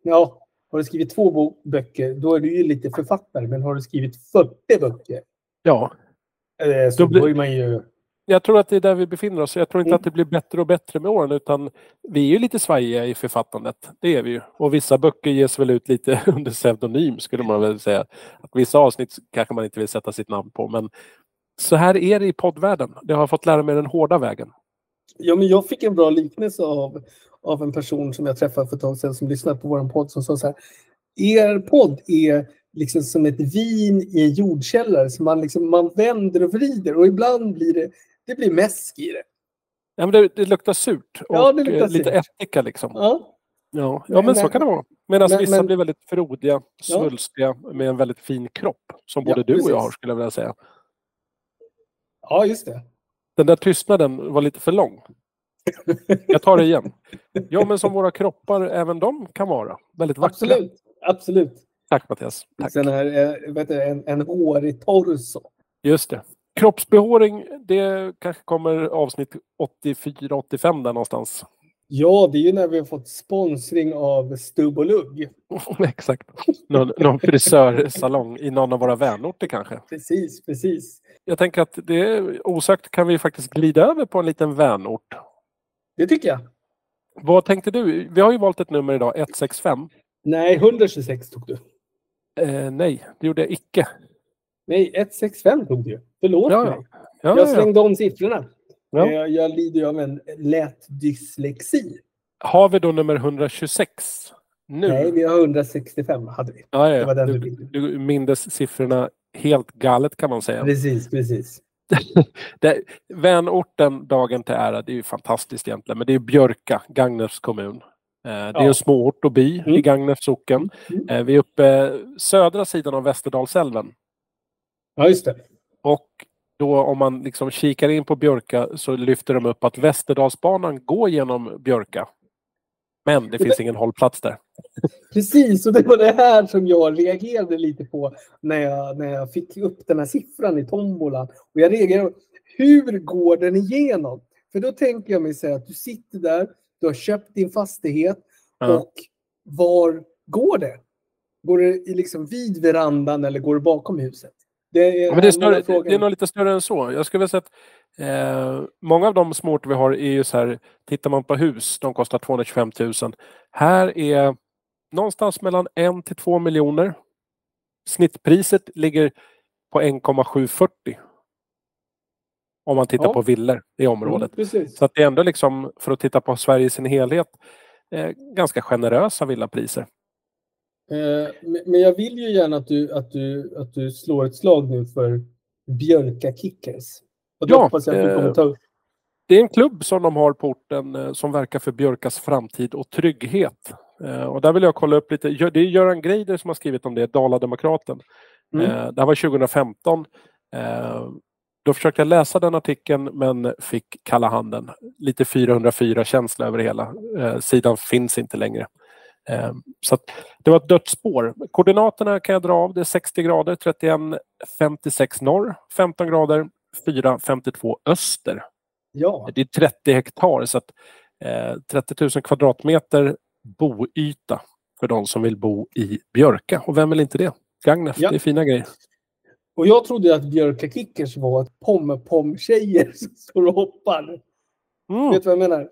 ja, har du skrivit två böcker, då är du ju lite författare, men har du skrivit 40 böcker, ja, eh, så Då blir- då man ju... jag tror att det är där vi befinner oss. Jag tror inte Mm. att det blir bättre och bättre med åren utan vi är ju lite svajiga i författandet. Det är vi ju. Och vissa böcker ges väl ut lite [LAUGHS] under pseudonym skulle man väl säga. Att vissa avsnitt kanske man inte vill sätta sitt namn på men så här är det i poddvärlden. Det har jag fått lära mig den hårda vägen. Ja, men jag fick en bra liknelse av, av en person som jag träffade för ett tag sedan som lyssnade på vår podd som sa så här. Er podd är liksom som ett vin i en jordkällare som man, liksom, man vänder och vrider och ibland blir det, det blir mäsk i det. Ja, men det, det luktar surt och Ja, luktar eh, lite surt. ättika liksom. Ja, Ja, ja men så kan det vara. Medan men- vissa men- blir väldigt frodiga, Ja. svulstiga med en väldigt fin kropp. Som både Ja, du och jag har skulle jag vilja säga. ja just det. Den där tystnaden var lite för lång. Jag tar det igen. Ja, men som våra kroppar, även de kan vara. Väldigt vackra. Absolut. Absolut. Tack Mattias. Tack. Sen här, eh, vet du, en, en hårig torso. Just det. Kroppsbehåring, det kanske kommer avsnitt 84-85 där någonstans. Ja, det är ju när vi har fått sponsring av Stubb och Lugg. [LAUGHS] Exakt. Någon, någon frisörsalong i någon av våra vänorter kanske. Precis, precis. Jag tänker att det osökt kan vi faktiskt glida över på en liten vänort. Det tycker jag. Vad tänkte du? Vi har ju valt ett nummer idag, 165. Nej, 126 tog du. Eh, nej, det gjorde jag icke. Nej, 165 tog du. Förlåt Ja, mig. ja. Jag Ja, slängde om siffrorna. Ja. Eh, Jag lider ju av en lätt dyslexi. Har vi då nummer 126? Nu? Nej, vi har 165 hade vi. ja, Det ja, var ja. den Du, du du mindes siffrorna helt galet kan man säga. Precis, precis. [LAUGHS] Det, vänorten dagen till ära, det är ju fantastiskt egentligen. Men det är Björka, Gagnefs kommun. Eh, Det är en småort och by Mm. i Gagnefs socken. Mm. Eh, Vi är uppe södra sidan av Västerdalsälven. Ja, just det. Och då om man liksom kikar in på Björka så lyfter de upp att Västerdalsbanan går genom Björka. Men det finns ingen hållplats där. [LAUGHS] Precis, och det var det här som jag reagerade lite på när jag, när jag fick upp den här siffran i tombolan. Och jag reagerade, hur går den igenom? För då tänker jag mig säga att du sitter där, du har köpt din fastighet Ja. och var går det? Går det i liksom vid verandan eller går det bakom huset? Det är, men det, är frågor. det är nog lite större än så. Jag skulle vilja säga att eh, många av de småorter vi har är ju så här, tittar man på hus, de kostar 225 000. Här är någonstans mellan 1 till 2 miljoner. Snittpriset ligger på 1,740. Om man tittar Ja. på villor i området. Mm. Så att det är ändå liksom, för att titta på Sverige i sin helhet, eh, ganska generösa villapriser. Eh, men- jag vill ju gärna att du, att du, att du slår ett slag nu för Björka Kickers. Och Ja, hoppas jag att du eh, kommer ta upp. Det är en klubb som de har på orten eh, som verkar för Björkas framtid och trygghet. Eh, Och där vill jag kolla upp lite. Det är Göran Greider som har skrivit om det, Dala-Demokraten. Mm. Eh, Det här var 2015. Eh, Då försökte jag läsa den artikeln men fick kalla handen. Lite 404-känsla över det hela. Eh, Sidan finns inte längre. Eh, Så det var ett dött spår. Koordinaterna kan jag dra av. Det är 60 grader, 31,56 norr, 15 grader, 4,52 öster. Ja, Det är 30 hektar så att eh, 30 000 kvadratmeter boyta för de som vill bo i Björka. Och vem vill inte det? Gagnef, Ja. det är fina grejer. och jag trodde att Björka Kickers var ett pom-pom-tjejer som står och hoppar. Mm. Vet du vad jag menar?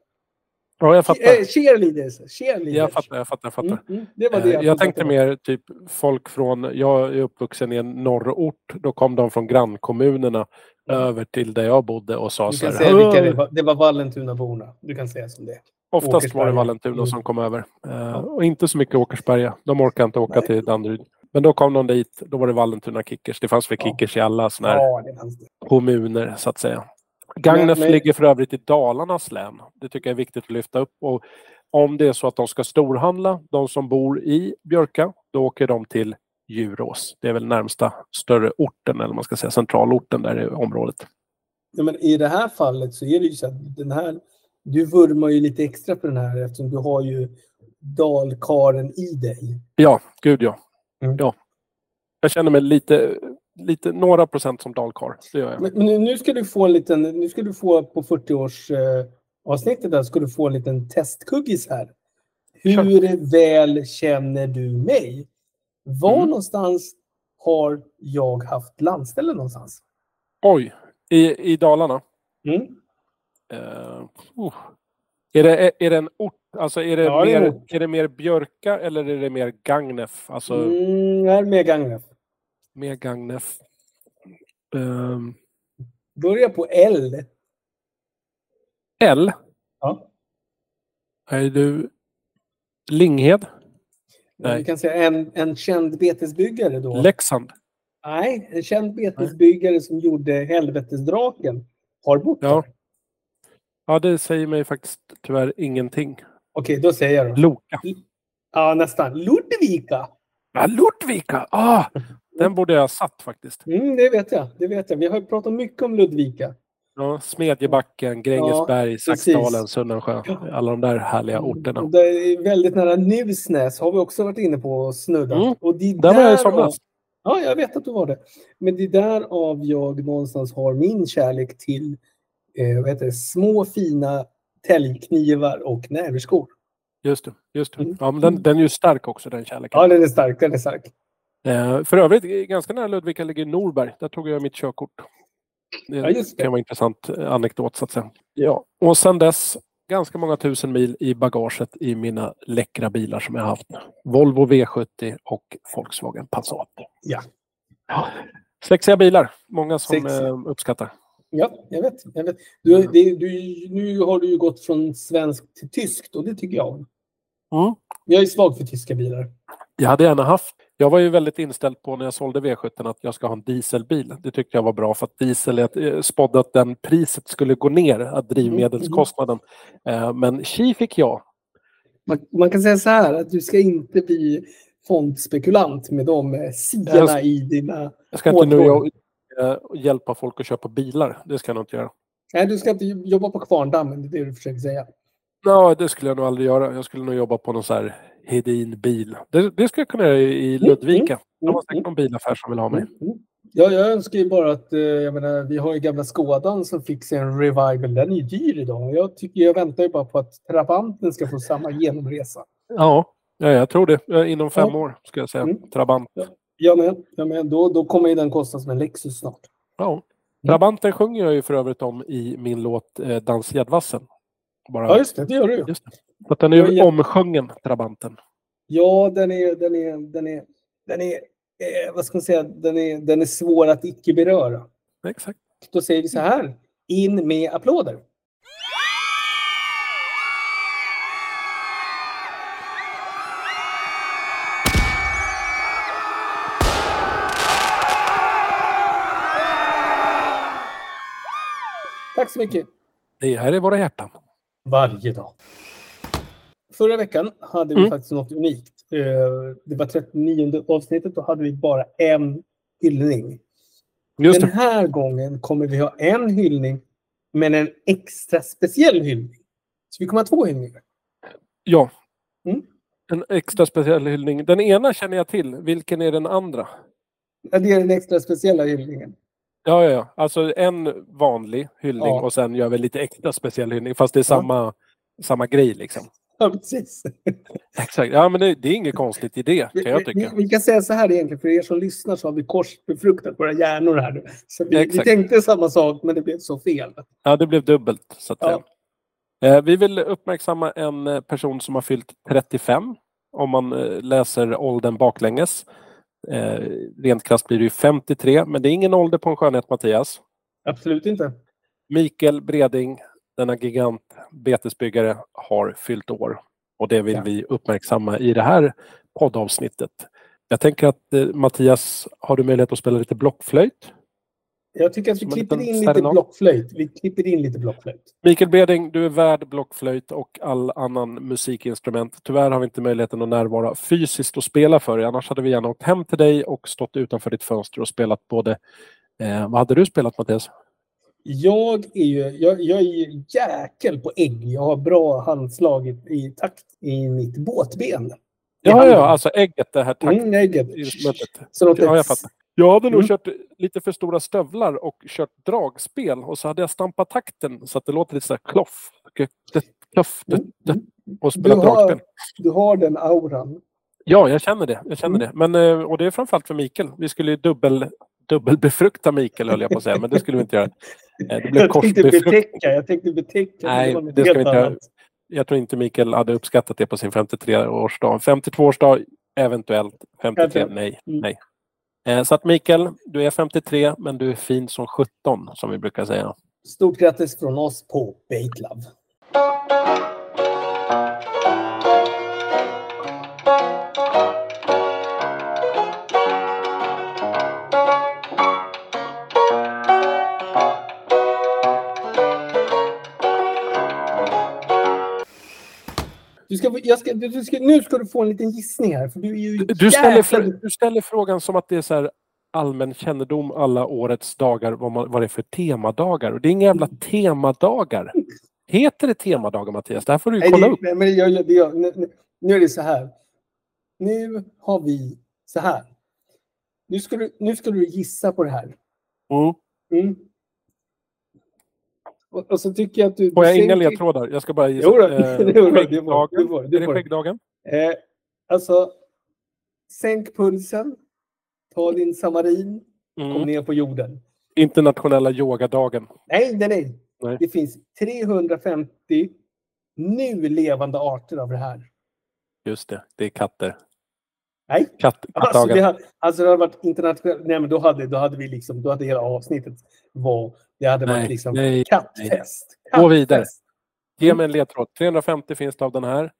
Ja, jag fattar. Eh, cheerleaders. cheerleaders. Jag fattar, jag fattar. Jag, fattar. Mm, mm, det var det Eh, jag trodde tänkte mer typ folk från, jag är uppvuxen i en norrort, då kom de från grannkommunerna över till där jag bodde och sa Du så här. säga vilka det var. Det var Vallentunaborna. Du kan säga som det. Oftast var det Åkersberga. Vallentuna Mm. som kom över. Eh, och inte så mycket Åkersberga. De orkar inte åka Nej. till Danderyd. Men då kom de dit, då var det Vallentuna Kickers. Det fanns väl Ja. Kickers i alla sådana här Ja, kommuner så att säga. Gagnef men- ligger för övrigt i Dalarnas län. Det tycker jag är viktigt att lyfta upp. Och om det är så att de ska storhandla, de som bor i Björka, då åker de till Djurås. Det är väl närmsta större orten, eller man ska säga centralorten där i området. Ja, men I det här fallet så är det ju så att den här, du vurmar ju lite extra för den här eftersom du har ju dalkaren i dig. Ja, gud ja. Mm. ja. Jag känner mig lite, lite några procent som dalkarl. Det gör jag. Men, men nu- ska du få en liten, nu ska du få på 40-års eh, avsnittet där ska du få en liten testkuggis här. Hur väl känner du mig? Var Mm. någonstans har jag haft landställe någonstans? Oj, i, i Dalarna. Mm. Oh. är, det, är det en ort? Alltså är det, Ja, det är mer, ort. är det mer Björka eller är det mer Gagnef? Alltså Mm, här med Gagnef. Mer Gagnef. Ehm, Börja på L. L? Ja. Är du Linghed? Nej. Vi kan säga en, en känd betesbyggare då. Leksand? Nej, en känd betesbyggare som gjorde Helvetesdraken har bott Ja. där. Ja, det säger mig faktiskt tyvärr ingenting. Okej, då säger jag då. Loka? Ja, nästan. Ludvika. Ja, Ludvika! Ah, den borde jag ha satt faktiskt. Mm, det vet jag. Det vet jag. Vi har ju pratat mycket om Ludvika. Ja, Smedjebacken, Grängesberg, Saxdalen, precis. Sunnensjö. Alla de där härliga orterna. Och Det är väldigt nära Nusnäs har vi också varit inne på och snuddat. Mm. Och det är Där var jag i somras. Ja, jag vet att du var det. Men det är därav jag någonstans har min kärlek till eh, heter det, små fina täljknivar och näverskor. Just det. Just det. Mm. Ja, men den, den är ju stark också, den kärleken. Ja, den är stark. Den är stark. Eh, för övrigt, ganska nära Ludvika ligger Norberg. Där tog jag mitt körkort. Det Ja, det. kan vara en intressant eh, anekdot, så att säga. Ja. Och sen dess, ganska många tusen mil i bagaget i mina läckra bilar som jag har haft. Volvo V70 och Volkswagen Passat. Ja. Ja. Sexiga bilar. Många som Sexiga. eh, uppskattar. Ja, jag vet. Jag vet. Du, det, du, nu har du ju gått från svensk till tyskt och det tycker jag om. Mm. Jag är svag för tyska bilar. Jag hade gärna haft. Jag var ju väldigt inställd på när jag sålde V70 att jag ska ha en dieselbil. Det tyckte jag var bra för att diesel jag eh, spådde att den priset skulle gå ner, att drivmedelskostnaden. Eh, Men tji fick jag. Man, man kan säga så här att du ska inte bli fondspekulant med de eh, sidorna Jag- i dina... Jag ska inte nu eh, hjälpa folk att köpa bilar. Det ska jag nog inte göra. Nej, du ska inte jobba på Kvarndammen, det är det du försöker säga. Ja, det skulle jag nog aldrig göra. Jag skulle nog jobba på någon så här Hedin-bil. Det, det skulle jag kunna göra i Ludvika. De har säkert någon bilaffär som vill ha mig. Mm, mm. Ja, jag önskar ju bara att, eh, jag menar, vi har ju gamla Skådan som fick sig en revival. Den är ju dyr idag. Jag, tycker, jag väntar ju bara på att Trabanten ska få samma genomresa. Ja, ja jag tror det. Inom fem Ja. år, ska jag säga. Mm. Trabant. Jag med. Jag med. Då, då kommer ju den kosta som en Lexus snart. Ja. Trabanten sjunger jag ju för övrigt om i min låt eh, Dans Gäddvassen. Bara, Ja, just det. Det gör du ju. Så att den är Jag ju jätte- omsjungen, Trabanten. Ja, den är, den är, den är, den är, eh, vad ska man säga, den är, den är svår att icke beröra. Exakt. Då säger vi så här, in med applåder. Tack så mycket. Det här är våra hjärtan. Varje dag. Förra veckan hade vi Mm. faktiskt något unikt. Eh, Det var 39 avsnittet. Då hade vi bara en hyllning. Just Den det. här gången kommer vi ha en hyllning, men en extra speciell hyllning. Så vi kommer ha två hyllningar. Ja. Mm. En extra speciell hyllning. Den ena känner jag till. Vilken är den andra? Ja, Det är den extra speciella hyllningen. Ja, ja, ja. Alltså en vanlig hyllning Ja. och sen gör vi lite extra speciell hyllning. Fast det är samma, samma grej liksom. Ja, precis. Exakt. Ja, men det, det är inget konstigt i det, Vi, kan jag vi, tycka. vi kan säga så här egentligen, för er som lyssnar så har vi korsbefruktat våra hjärnor här nu. Så vi, vi tänkte samma sak, men det blev så fel. Ja, det blev dubbelt, så att Ja. säga. Eh, vi vill uppmärksamma en eh, person som har fyllt 35 om man eh, läser åldern baklänges. Eh, rent krasst blir det ju 53, men det är ingen ålder på en skönhet Mattias. Absolut inte. Mikael Breding, denna gigant betesbyggare, har fyllt år. Och det vill Ja. vi uppmärksamma i det här poddavsnittet. Jag tänker att eh, Mattias, har du möjlighet att spela lite blockflöjt? Jag tycker att vi klipper in lite serenad. blockflöjt. Vi klipper in lite blockflöjt. Mikael Breding, du är värd blockflöjt och all annan musikinstrument. Tyvärr har vi inte möjligheten att närvara fysiskt och spela för dig. Annars hade vi gärna åkt hem till dig och stått utanför ditt fönster och spelat både... Eh, vad hade du spelat Mattias? Jag är ju jag, jag är jäkel på ägg. Jag har bra handslag i, i takt i mitt båtben. Ja, ja, alltså ägget, det här Mm, ägget. Så Ja, jag fattar. Jag hade nog Mm. kört lite för stora stövlar och kört dragspel och så hade jag stampat takten så att det låter lite så här kloff, kloff Mm. och Du spelat dragspel. har, du har den auran. Ja, jag känner det. Jag känner Mm. det. Men, eh, och det är framförallt för Mikael. Vi skulle ju dubbel, dubbelbefrukta Mikael höll jag på att säga, men det skulle vi inte göra. Eh, Det blev Jag tänkte betäcka. Jag tänkte betäcka. Nej, något det ska vi inte göra. Jag tror inte Mikael hade uppskattat det på sin 53-årsdag. 52-årsdag, eventuellt. 53, Eventuellt. nej. Mm. nej. Eh, Så att Mikael, du är 53, men du är fin som 17, som vi brukar säga. Stort grattis från oss på Baitlove. Du ska, ska, du, du ska, nu ska du få en liten gissning här. För du, är ju Du ställer, jäkla- fr- du ställer frågan som att det är så här allmän kännedom alla årets dagar, vad, man, vad det är för temadagar. Och det är inga jävla temadagar. Heter det temadagar, Mattias? Det här får du ju Nej, kolla det, upp. nej, men jag, jag, nu- nu är det så här. Nu har vi så här. Nu ska du, nu ska du gissa på det här. Mm. Mm. Och, och så tycker jag att du... Får jag inga ledtrådar? Jag ska bara gissa. Jo då, Eh, [LAUGHS] det får du, får du, får Är det skäggdagen? Eh, alltså, sänk pulsen. Ta din samarin. Kom Mm. ner på jorden. Internationella yogadagen. Nej, nej, nej. Nej. Det finns 350 nu levande arter av det här. Just det, det är katter. Nej. Katt, Alltså det, hade, alltså det hade varit internationellt. Nej, men då hade, då hade vi liksom, då hade hela avsnittet var, det hade Nej, varit liksom nej, kattfest. Gå vidare. Ge mig en ledtråd. 350 finns det av den här.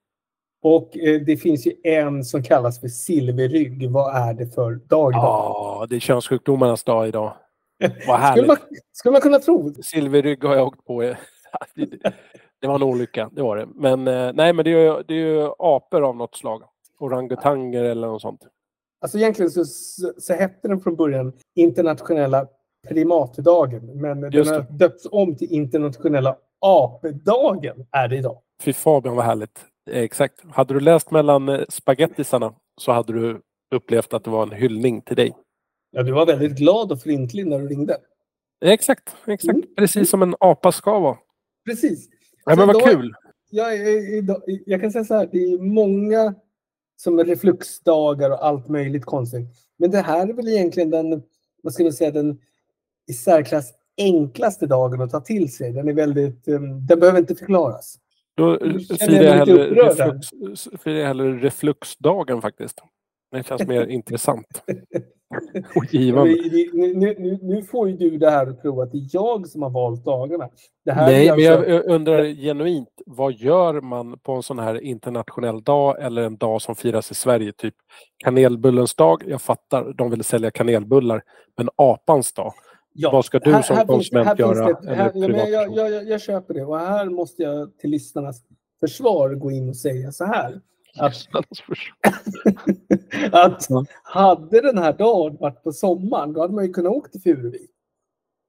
Och eh, det finns ju en som kallas för silverrygg. Vad är det för dag idag? Ja, det är könssjukdomarnas dag idag. [LAUGHS] Vad skulle, härligt. man, skulle man kunna tro. Silverrygg har jag åkt på. [LAUGHS] Det- var en olycka, det var det. Men eh, nej, men det är, det är ju apor av något slag. Orangutanger eller något sånt. Alltså egentligen så, så, så hette den från början internationella primatdagen. Men Just den har döpts om till internationella apdagen är det idag. Fy Fabian vad härligt. Eh, Exakt. Hade du läst mellan eh, spagettisarna så hade du upplevt att det var en hyllning till dig. Ja, du var väldigt glad och flintlig när du ringde. Eh, Exakt, exakt. Mm. Precis som en apa ska vara. Precis. Ja, men vad kul! Jag, är- idag- jag kan säga så här, det är många som är refluxdagar och allt möjligt konstigt. Men det här är väl egentligen den, vad ska man säga, den i särklass enklaste dagen att ta till sig. Den är väldigt, um, den behöver inte förklaras. Då eh, firar jag hellre reflux, jag hellre refluxdagen faktiskt. Det känns mer [LAUGHS] intressant. [LAUGHS] Och Men givande. det- Nu, nu, nu, får ju du det här att tro att det är jag som har valt dagarna. Det här Nej, men alltså, jag jag undrar genuint, vad gör man på en sån här internationell dag eller en dag som firas i Sverige? Typ kanelbullens dag, jag fattar, de vill sälja kanelbullar. Men apans dag, ja, vad ska du som finns- konsument här finns göra, det Här, ja, men jag, jag, jag, jag köper det och här måste jag till lyssnarnas försvar gå in och säga så här. Att, [LAUGHS] att hade den här dagen varit på sommaren, då hade man ju kunnat åka till Furuvik.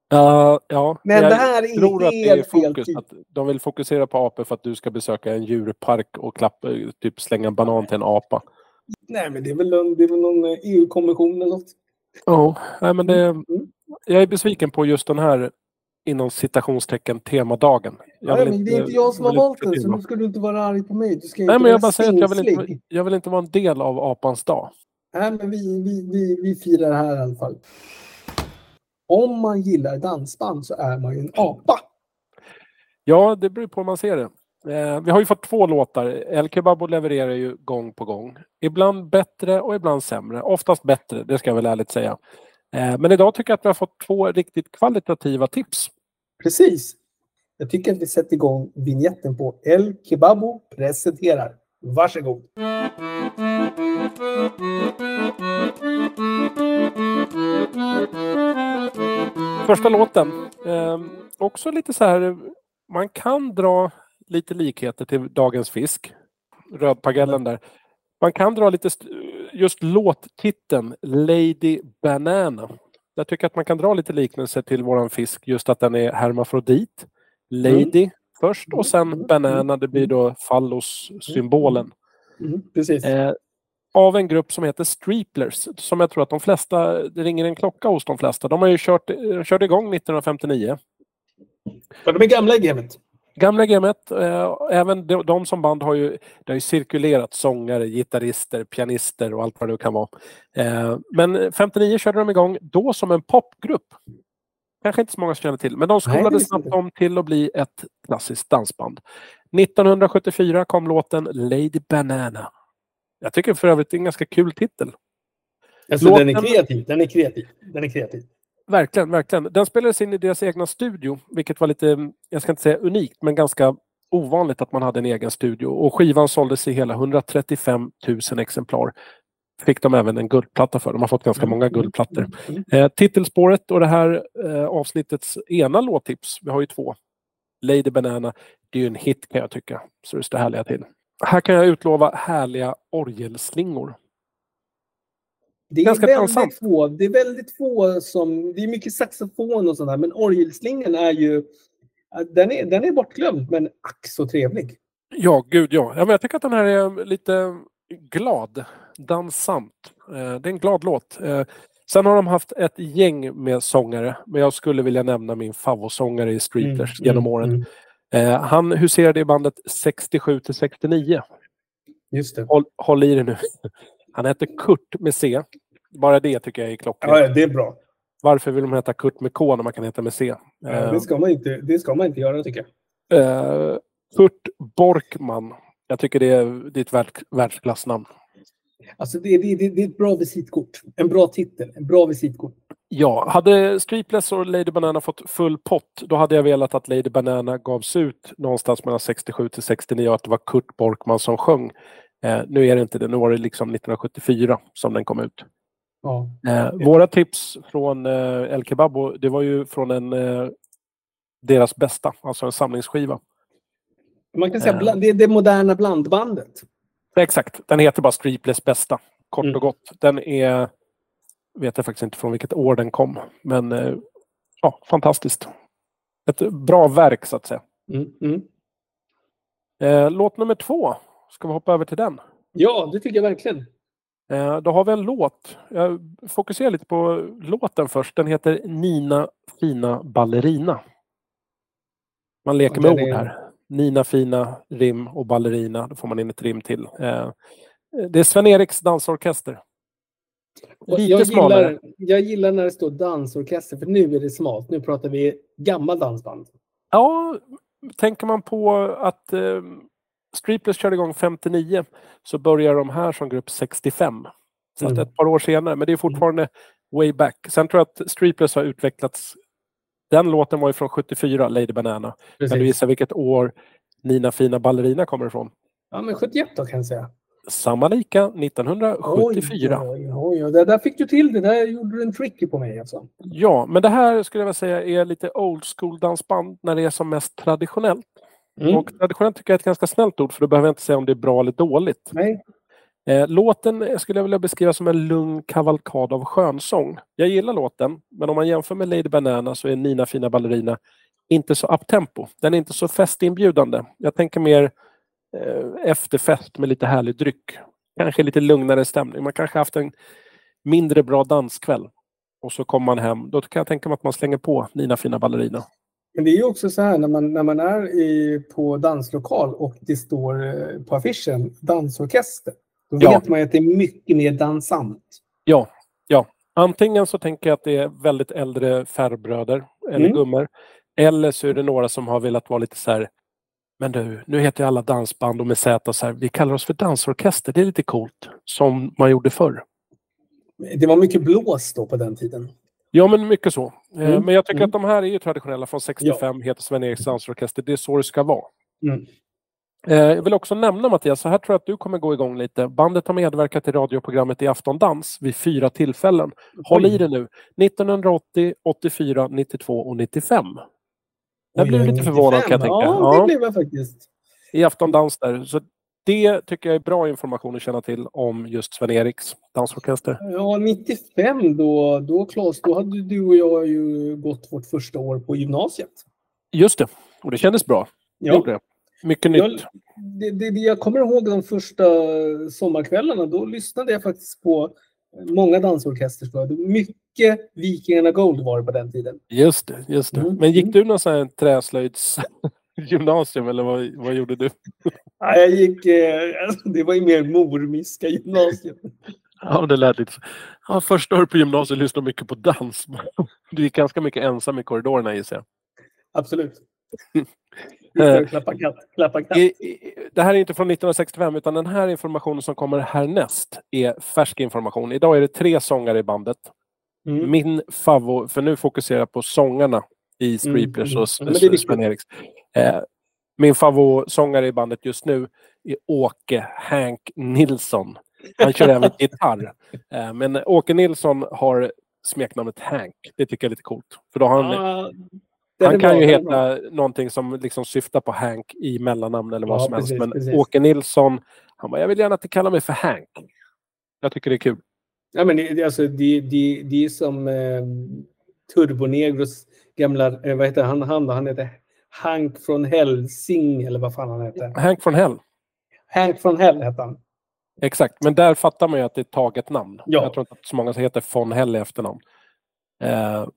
Ja, ja. Men jag det här är tror att det är fokus. tid. Att de vill fokusera på apor för att du ska besöka en djurpark och klappa, typ slänga en banan till en apa. Nej, men det är väl, någon- det är väl någon eh, EU-kommission eller något. Ja, nej, men det, Mm. jag är besviken på just den här inom citationstecken temadagen. Jag Nej, men det är inte jag som har valt den, så nu ska du inte vara arg på mig. Du ska Nej, men jag bara säger att jag vill, inte, jag vill inte vara en del av apans dag. Nej, men vi, vi, vi, vi firar det här i alla fall. Om man gillar dansband så är man ju en apa. Ja, det beror på hur man ser det. Eh, vi har ju fått två låtar. El Kebabo levererar ju gång på gång. Ibland bättre och ibland sämre. Oftast bättre, det ska jag väl ärligt säga. Eh, men idag tycker jag att vi har fått två riktigt kvalitativa tips. Precis. Jag tycker att vi sätter igång vignetten på El Kebabo presenterar. Varsågod. Första låten. Eh, också lite så här, man kan dra lite likheter till Dagens fisk. Rödpagellen där. Man kan dra lite, just låttiteln Lady Banana. Jag tycker att man kan dra lite liknelse till våran fisk, just att den är hermafrodit. Lady mm. först och sen mm. banana, det blir då fallos-symbolen. Mm. Precis. Eh, av en grupp som heter Streeplers, som jag tror att de flesta, det ringer en klocka hos de flesta. De har ju kört, körde igång 1959. Ja, de är gamla i gamet. Gamla gamet. Eh, även de, de, som band har ju, det har ju cirkulerat sångare, gitarrister, pianister och allt vad det kan vara. Eh, men 59 körde de igång, då som en popgrupp. Kanske inte så många som känner till, men de skolade snabbt om till att bli ett klassiskt dansband. 1974 kom låten Lady Banana. Jag tycker för övrigt det är en ganska kul titel. Alltså, låten... den är kreativ. Den är kreativ. Den är kreativ. Verkligen, verkligen. Den spelades in i deras egna studio, vilket var lite, jag ska inte säga unikt, men ganska ovanligt att man hade en egen studio. Och skivan såldes i hela 135 000 exemplar. Fick de även en guldplatta för. De har fått ganska många guldplattor. Eh, titelspåret och det här eh, avsnittets ena låttips, vi har ju två. Lady Banana, det är ju en hit kan jag tycka. Så det står härliga till. Här kan jag utlova härliga orgelslingor. Det är, Ganska väldigt få, det är väldigt få som... Det är mycket saxofon och sådär, men orgelslingan är ju... Den är, den är bortglömd, men ack så trevlig. Ja, gud ja. ja men jag tycker att den här är lite glad, dansant. Eh, det är en glad låt. Eh, sen har de haft ett gäng med sångare, men jag skulle vilja nämna min favoritsångare i Streetlers mm, genom mm, åren. Mm. Eh, han huserade i bandet 67 till 69. Just det. Håll, håll i det nu. [LAUGHS] Han heter Kurt med C. Bara det tycker jag är klockrent. Ja, det är bra. Varför vill de heta Kurt med K när man kan heta med C? Ja, det, eh, ska man inte, det ska man inte göra tycker jag. Uh, Kurt Borkman. Jag tycker det är, det är ett värld, världsklassnamn. Alltså det, det, det, det, är ett bra visitkort. En bra titel. En bra visitkort. Ja, hade Streepless och Lady Banana fått full pott, då hade jag velat att Lady Banana gavs ut någonstans mellan 67 till 69 och att det var Kurt Borkman som sjöng. Eh, nu är det inte det, nu var det liksom 1974 som den kom ut. Ja. Eh, våra tips från eh, El Kebabo, det var ju från en eh, deras bästa, alltså en samlingsskiva. Man kan säga eh. det är det moderna blandbandet. Exakt, den heter bara Streepless bästa, kort mm. och gott. Den är, vet jag faktiskt inte från vilket år den kom, men eh, ja, fantastiskt. Ett bra verk så att säga. Mm. Mm. Eh, låt nummer två Ska vi hoppa över till den? Ja, det tycker jag verkligen. Eh, då har vi en låt. Jag fokuserar lite på låten först. Den heter Nina fina ballerina. Man leker med ord här. Nina fina rim och ballerina. Då får man in ett rim till. Eh, det är Sven-Eriks dansorkester. Lite jag smalare. Gillar, jag gillar när det står dansorkester, för nu är det smalt. Nu pratar vi gammal dansband. Ja, tänker man på att eh, Streepless körde igång 59 så börjar de här som grupp 65. Så mm. ett par år senare, men det är fortfarande way back. Sen tror jag att Streepless har utvecklats. Den låten var ju från 74, Lady Banana. Precis. Kan du gissa vilket år Nina Fina Ballerina kommer ifrån? Ja, men 71 då kan jag säga. Samma lika, 1974. Oj, oj, oj. Det där fick du till det. Där gjorde du en tricky på mig alltså. Ja, men det här skulle jag vilja säga är lite old school dansband när det är som mest traditionellt. Mm. Och traditionellt tycker jag är ett ganska snällt ord för då behöver jag inte säga om det är bra eller dåligt. Nej. Eh, låten skulle jag vilja beskriva som en lugn kavalkad av skönsång. Jag gillar låten, men om man jämför med Lady Banana så är Nina fina ballerina inte så uptempo. Den är inte så festinbjudande. Jag tänker mer eh, efterfest med lite härlig dryck. Kanske lite lugnare stämning. Man kanske haft en mindre bra danskväll och så kommer man hem. Då kan jag tänka mig att man slänger på Nina fina ballerina. Men det är ju också så här när man, när man är i, på danslokal och det står eh, på affischen dansorkester. Då ja. vet man ju att det är mycket mer dansant. Ja, ja. Antingen så tänker jag att det är väldigt äldre färbröder eller mm. gummor. Eller så är det några som har velat vara lite så här Men du, nu heter ju alla dansband och med Z så här, vi kallar oss för dansorkester. Det är lite coolt. Som man gjorde förr. Det var mycket blås då på den tiden. Ja, men mycket så. Eh, Mm, Men jag tycker mm. att de här är ju traditionella från 65, heter Sven-Eriks dansorkester. Det är så det ska vara. Mm. Eh, Jag vill också nämna Mattias, så här tror jag att du kommer gå igång lite. Bandet har medverkat i radioprogrammet i Aftondans vid fyra tillfällen. Håll i det nu. 1980, 84, 92 och 95. Jag Oj, blev lite 95. förvånad kan jag tänka. Ja, Ja. det blev jag faktiskt. I Aftondans där. Så det tycker jag är bra information att känna till om just Sven-Eriks dansorkester. Ja, 95 då, då Claes, då hade du och jag ju gått vårt första år på gymnasiet. Just det, och det kändes bra. Ja. det. Mycket Jag, nytt. det, det, det jag kommer ihåg de första sommarkvällarna, då lyssnade jag faktiskt på många dansorkester. jag. Mycket Vikingarna Gold var det på den tiden. Just det, just det. Mm, Men gick mm. du någon sån här [LAUGHS] [LAUGHS] träslöjdsgymnasium eller vad, vad gjorde du? Ja, jag gick, eh, det var ju mer mormiska gymnasiet. [LAUGHS] Ja, det lät lite så. Ja, första året på gymnasiet lyssnade mycket på dans. [LAUGHS] Du gick ganska mycket ensam i korridorerna gissar jag. Absolut. Eh, Klappa katt, klappa katt. Det här är inte från 1965 utan den här informationen som kommer härnäst är färsk information. Idag är det tre sångare i bandet. Mm. Min favvo, för nu fokuserar jag på sångarna i Streepers mm. och Ja, men Eh, min favoritsångare i bandet just nu är Åke Hank Nilsson. Han kör även [LAUGHS] gitarr. Eh, men Åke Nilsson har smeknamnet Hank. Det tycker jag är lite coolt. För då har han, den han kan bra, ju heta någonting som liksom syftar på Hank i mellannamn eller vad Ja, som helst. precis, Men precis. Åke Nilsson, han bara, jag vill gärna att du kallar mig för Hank. Jag tycker det är kul. Ja, men det, alltså, det, det, det är som eh, Turbonegros gamla, eh, vad heter han, han? Han heter Hank från Helsing eller vad fan han heter. Hank från Hell. Hank från Hell hette han. Exakt, men där fattar man ju att det är ett taget namn. Ja. Jag tror inte att så många som heter von Hell i efternamn. Eh,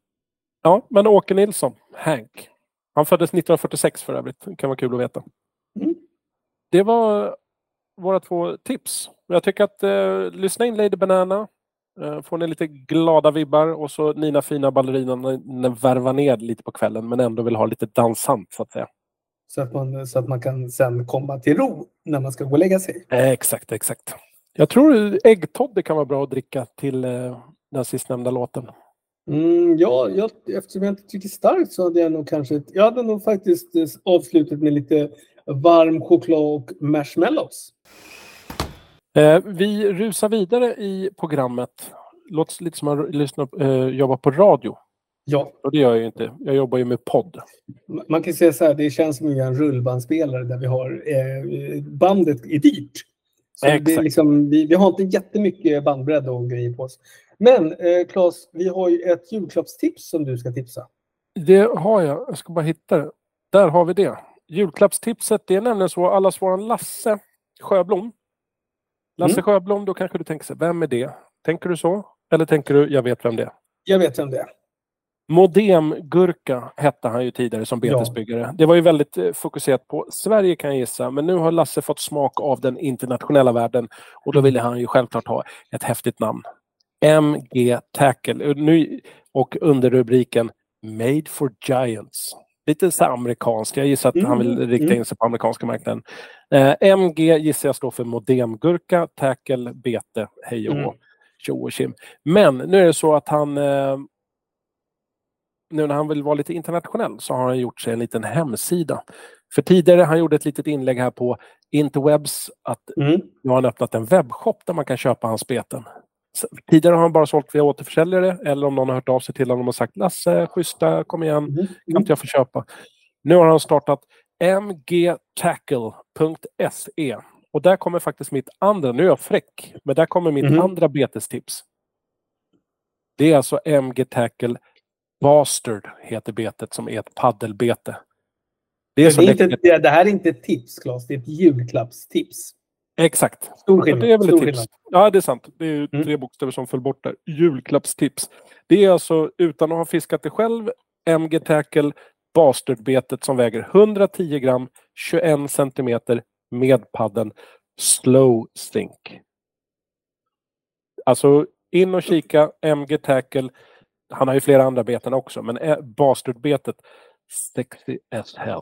ja, men Åke Nilsson, Hank. Han föddes 1946 för övrigt. Det kan vara kul att veta. Mm. Det var våra två tips. Jag tycker att eh, lyssna in Lady Banana. Eh, får ni lite glada vibbar och så Nina Fina Ballerinan när värva ner lite på kvällen men ändå vill ha lite dansant så att säga. Så att, man, så att man kan sen komma till ro när man ska gå och lägga sig. Eh, exakt, exakt. Jag tror äggtoddy kan vara bra att dricka till eh, den sistnämnda låten. Mm, ja, jag, eftersom jag inte tycker starkt så hade jag nog kanske... Jag hade nog faktiskt eh, avslutat med lite varm choklad och marshmallows. Eh, vi rusar vidare i programmet. Låter lite som att lyssna, eh, jobba på radio. Ja, Och det gör jag ju inte. Jag jobbar ju med podd. man kan säga så här, det känns som en rullbandspelare där vi har eh, bandet är dyrt. Så det Exakt. liksom, vi, vi har inte jättemycket bandbredd och grejer på oss. Men eh, Claes, vi har ju ett julklappstips som du ska tipsa. Det har jag. Jag ska bara hitta det. Där har vi det. Julklappstipset, det är nämligen så. Allas våran Lasse Sjöblom. Lasse Mm. Sjöblom, då kanske du tänker sig, vem är det? Tänker du så? Eller tänker du, jag vet vem det är? Jag vet vem det är. Modemgurka hette han ju tidigare som Ja. betesbyggare. Det var ju väldigt eh, fokuserat på Sverige kan jag gissa, men nu har Lasse fått smak av den internationella världen och då ville han ju självklart ha ett häftigt namn. MG Tackle. Nu, och under rubriken Made for Giants. Lite så här amerikanskt. Jag gissar att han vill Mm, rikta mm. in sig på amerikanska marknaden. Eh, MG gissar jag står för modemgurka, tackle, bete, hej och Mm. tjo och tjim. Men nu är det så att han eh, nu när han vill vara lite internationell så har han gjort sig en liten hemsida. För tidigare han gjorde ett litet inlägg här på Interwebs att Mm. nu har han öppnat en webbshop där man kan köpa hans beten. Tidigare har han bara sålt via återförsäljare eller om någon har hört av sig till honom och sagt Lasse, schyssta, kom igen, Mm. kan inte jag få köpa? Nu har han startat mgtackle.se och där kommer faktiskt mitt andra, nu är jag fräck, men där kommer mitt Mhm. andra betestips. Det är alltså MG Tackle Bastard heter betet som är ett paddelbete. Det är Det, är inte, det här är inte ett tips, Claes. Det är ett julklappstips. Exakt. Stor skillnad. Det är väl ett tips. Ja, det är sant. Det är Mm. tre bokstäver som föll bort där. Julklappstips. Det är alltså, utan att ha fiskat det själv, MG Tackle Bastardbetet som väger 110 gram, 21 centimeter med padden Slow Sink. Alltså in och kika MG Tackle. Han har ju flera andra beten också, men eh, Bastardbetet sexy as hell.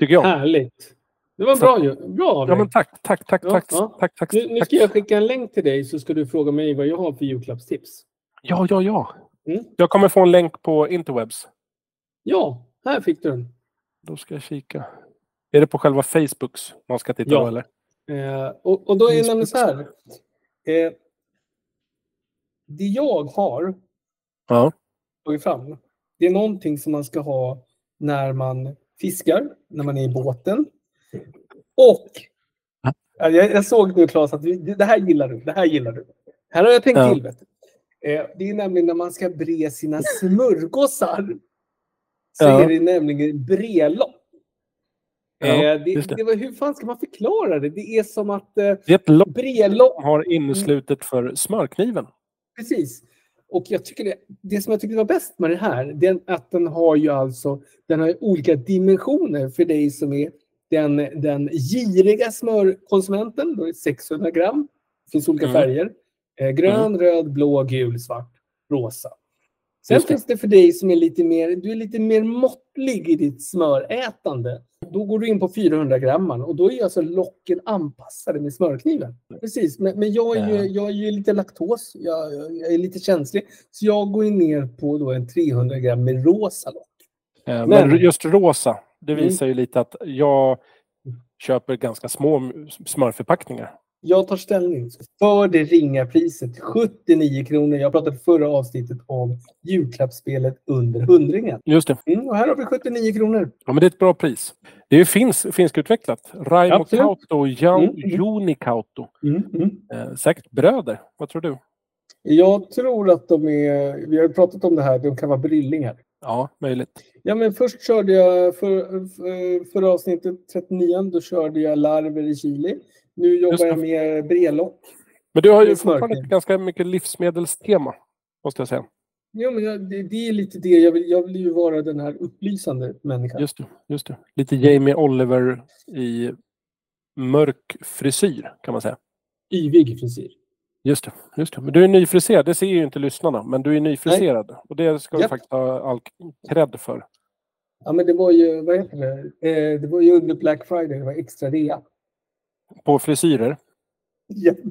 Tycker jag. Härligt. Det var bra ju. Bra Ja, men tack, tack, tack, tack, tack, tack, Nu, ska jag skicka en länk till dig så ska du fråga mig vad jag har för julklappstips. Ja, ja, ja. Mm. Jag kommer få en länk på interwebs. Ja, här fick du den. Då ska jag kika. Är det på själva Facebooks man ska titta Ja. på eller? Eh, och, och då är det nämligen så här. Eh, det jag har Ja. tagit fram, det är någonting som man ska ha när man fiskar, när man är i båten. Och Ja. Ja, jag, jag såg nu Claes att det här gillar du. Det här gillar du. Här har jag tänkt Ja. till. Vet. Eh, det är nämligen när man ska bre sina smörgåsar. Så Ja. är det nämligen brelock. Ja, Eh, det, det. det var, hur fan ska man förklara det? Det är som att eh, Det är ett lock brelock som har inneslutet för smörkniven. Precis. Och jag tycker det, det som jag tycker var bäst med det här, det är att den har ju alltså den har olika dimensioner för dig som är den, den giriga smörkonsumenten. Då är det 600 gram. Det finns olika Mm. färger. Eh, grön, röd, blå, gul, svart, rosa. Sen Just det. finns det för dig som är lite mer, du är lite mer måttlig i ditt smörätande. Då går du in på 400 gram och då är alltså locken anpassade med smörkniven. Precis, men, men jag, är ju, Ja. jag är ju lite laktos, jag, jag är lite känslig. Så jag går ner på då en 300 gram med rosa lock. Men- Men just rosa, det Mm. visar ju lite att jag köper ganska små smörförpackningar. Jag tar ställning för det ringa priset 79 kronor. Jag pratade förra avsnittet om julklappsspelet under hundringen. Just det. Mm, och här har vi 79 kronor. Ja, men det är ett bra pris. Det är finsk, finskutvecklat. Raimo Absolut. Kauto och Mm, mm. Joni Kauto. Mm, mm. Eh, säkert bröder. Vad tror du? Jag tror att de är, vi har ju pratat om det här, de kan vara bryllingar. Ja, möjligt. Ja, men först körde jag för, för, förra avsnittet 39, då körde jag larver i chili. Nu jobbar jag med brelock. Men du har ju fortfarande ganska mycket livsmedelstema. Måste jag säga. Ja, men jag, det, det är lite det. Jag vill, jag vill ju vara den här upplysande människan. Just det. Just det. Lite Jamie Oliver i mörk frisyr kan man säga. Yvig frisyr. Just det, just det. Men du är nyfriserad, det ser ju inte lyssnarna, men du är nyfriserad. Och det ska du faktiskt ha all cred för. Ja, men det var ju, vad heter det? Eh, det var ju under Black Friday, det var extra rea. På frisyrer. Ja. [LAUGHS]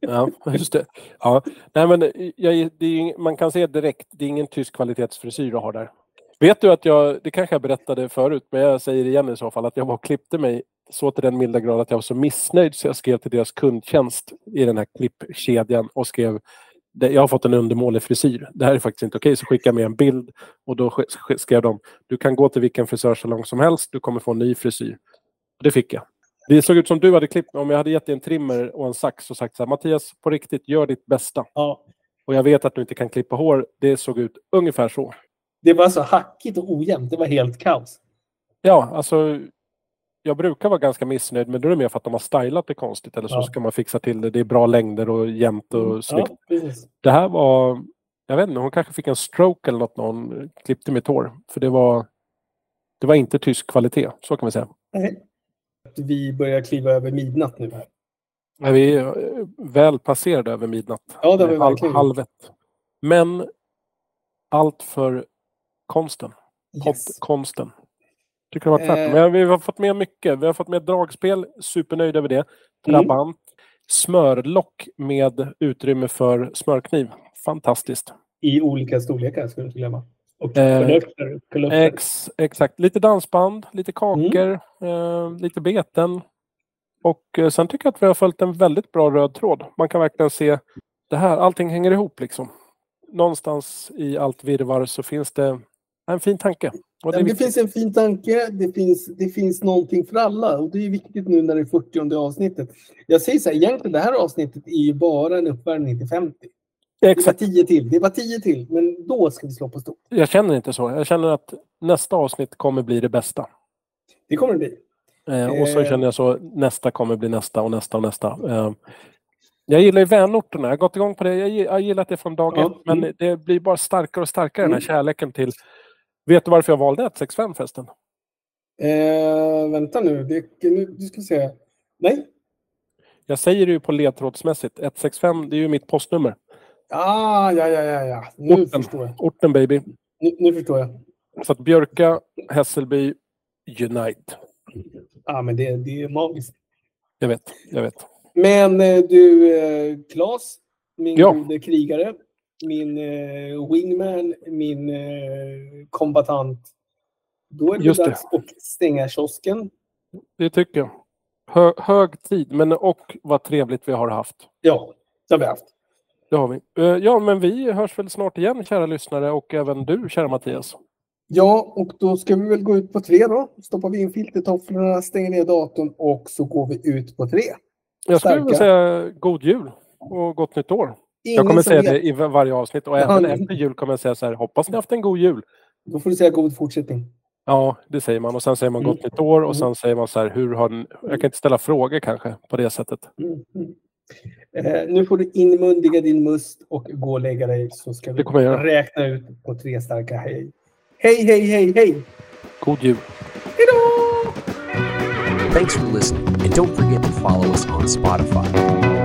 Ja, just det. Ja. Nej, men jag, det är, man kan se direkt, det är ingen tysk kvalitetsfrisyr du har där. Vet du att jag, det kanske jag berättade förut, men jag säger det igen i så fall, att jag var klippte mig så till den milda grad att jag var så missnöjd så jag skrev till deras kundtjänst i den här klippkedjan och skrev "Det- jag har fått en undermålig frisyr. Det här är faktiskt inte okej. Så skickade jag med en bild och då sk- sk- skrev de du kan gå till vilken frisörsalong som helst. Du kommer få en ny frisyr. Och det fick jag. Det såg ut som du hade klippt Om jag hade gett dig en trimmer och en sax och sagt så här, Mattias, på riktigt, gör ditt bästa. ja. Och jag vet att du inte kan klippa hår. Det såg ut ungefär så. Det var så hackigt och ojämnt. Det var helt kaos. Ja, alltså. Jag brukar vara ganska missnöjd, men då är det mer för att de har stylat det konstigt. Eller så Ja. ska man fixa till det. Det är bra längder och jämnt och snyggt. Ja. Det här var... Jag vet inte, hon kanske fick en stroke eller något när hon klippte mitt hår. För det var... Det var inte tysk kvalitet, så kan vi säga. Nej. Vi börjar kliva över midnatt nu. Här. Vi är eh, väl passerade över midnatt. Ja, det har Eh, Halv, verkligen. halv ett. Men allt för konsten. Yes. Konsten. Tycker det varit tvärtom. Eh. Vi har fått med mycket. Vi har fått med dragspel. Supernöjd över det. Mm. Trabant. Smörlock med utrymme för smörkniv. Fantastiskt. I olika storlekar, ska du inte glömma. Och Eh. Ex, exakt. Lite dansband, lite Mm. kakor, eh, lite beten. Och eh, sen tycker jag att vi har följt en väldigt bra röd tråd. Man kan verkligen se det här, allting hänger ihop liksom. Någonstans i allt virvar så finns det en fin tanke. Det Ja, men det finns en fin tanke, det finns, det finns någonting för alla och det är viktigt nu när det är 40 avsnittet. Jag säger så här, egentligen det här avsnittet är ju bara en uppvärmning till 50. Det var Exakt. 10 till, det var 10 till, men då ska vi slå på stort. Jag känner inte så. Jag känner att nästa avsnitt kommer bli det bästa. Det kommer det bli. Eh, och så Eh. känner jag så nästa kommer bli nästa och nästa och nästa. Eh, jag gillar ju vänorterna. Jag har gått igång på det. Jag, har gillat det från dag Ja, ett. Men mm. det blir bara starkare och starkare den här Mm. kärleken till... Vet du varför jag valde 165 förresten? Eh, vänta nu, det, nu, du ska se. Nej? Jag säger det ju på ledtrådsmässigt. 165 det är ju mitt postnummer. Ah, ja, ja, ja, ja. Nu Orten. förstår jag. Orten baby. Nu, nu förstår jag. Så att Björka, Hässelby, Unite. Ja, men det, det är magiskt. Jag vet, jag vet. Men eh, du, eh, Claes, min Ja. gode krigare, min eh, wingman, min eh, kombatant. Då är det Just det. dags att stänga kiosken. Det tycker jag. Hö, hög tid, men och vad trevligt vi har haft. Ja, det har vi haft. Det har vi. Eh, Ja, men vi hörs väl snart igen, kära lyssnare, och även du, kära Mattias. Ja, och då ska vi väl gå ut på tre då. Stoppar vi in filtertofflorna, stänger ner datorn och så går vi ut på tre. Jag skulle vilja säga god jul och gott nytt år. Ingen Jag kommer säga vet. det i varje avsnitt och även efter jul kommer jag säga så här, hoppas ni haft en god jul. Då får du säga god fortsättning. Ja, det säger man. Och sen säger man Mm. gott nytt år och Mm. sen säger man så här, hur har ni... Jag kan inte ställa frågor kanske på det sättet. Mm, mm. Eh, nu får du inmundiga din must och gå och lägga dig så ska vi räkna ut på tre starka hej. Hej, hej, hej, hej! God jul! Hej då! Thanks for listening, and don't forget to follow us on Spotify.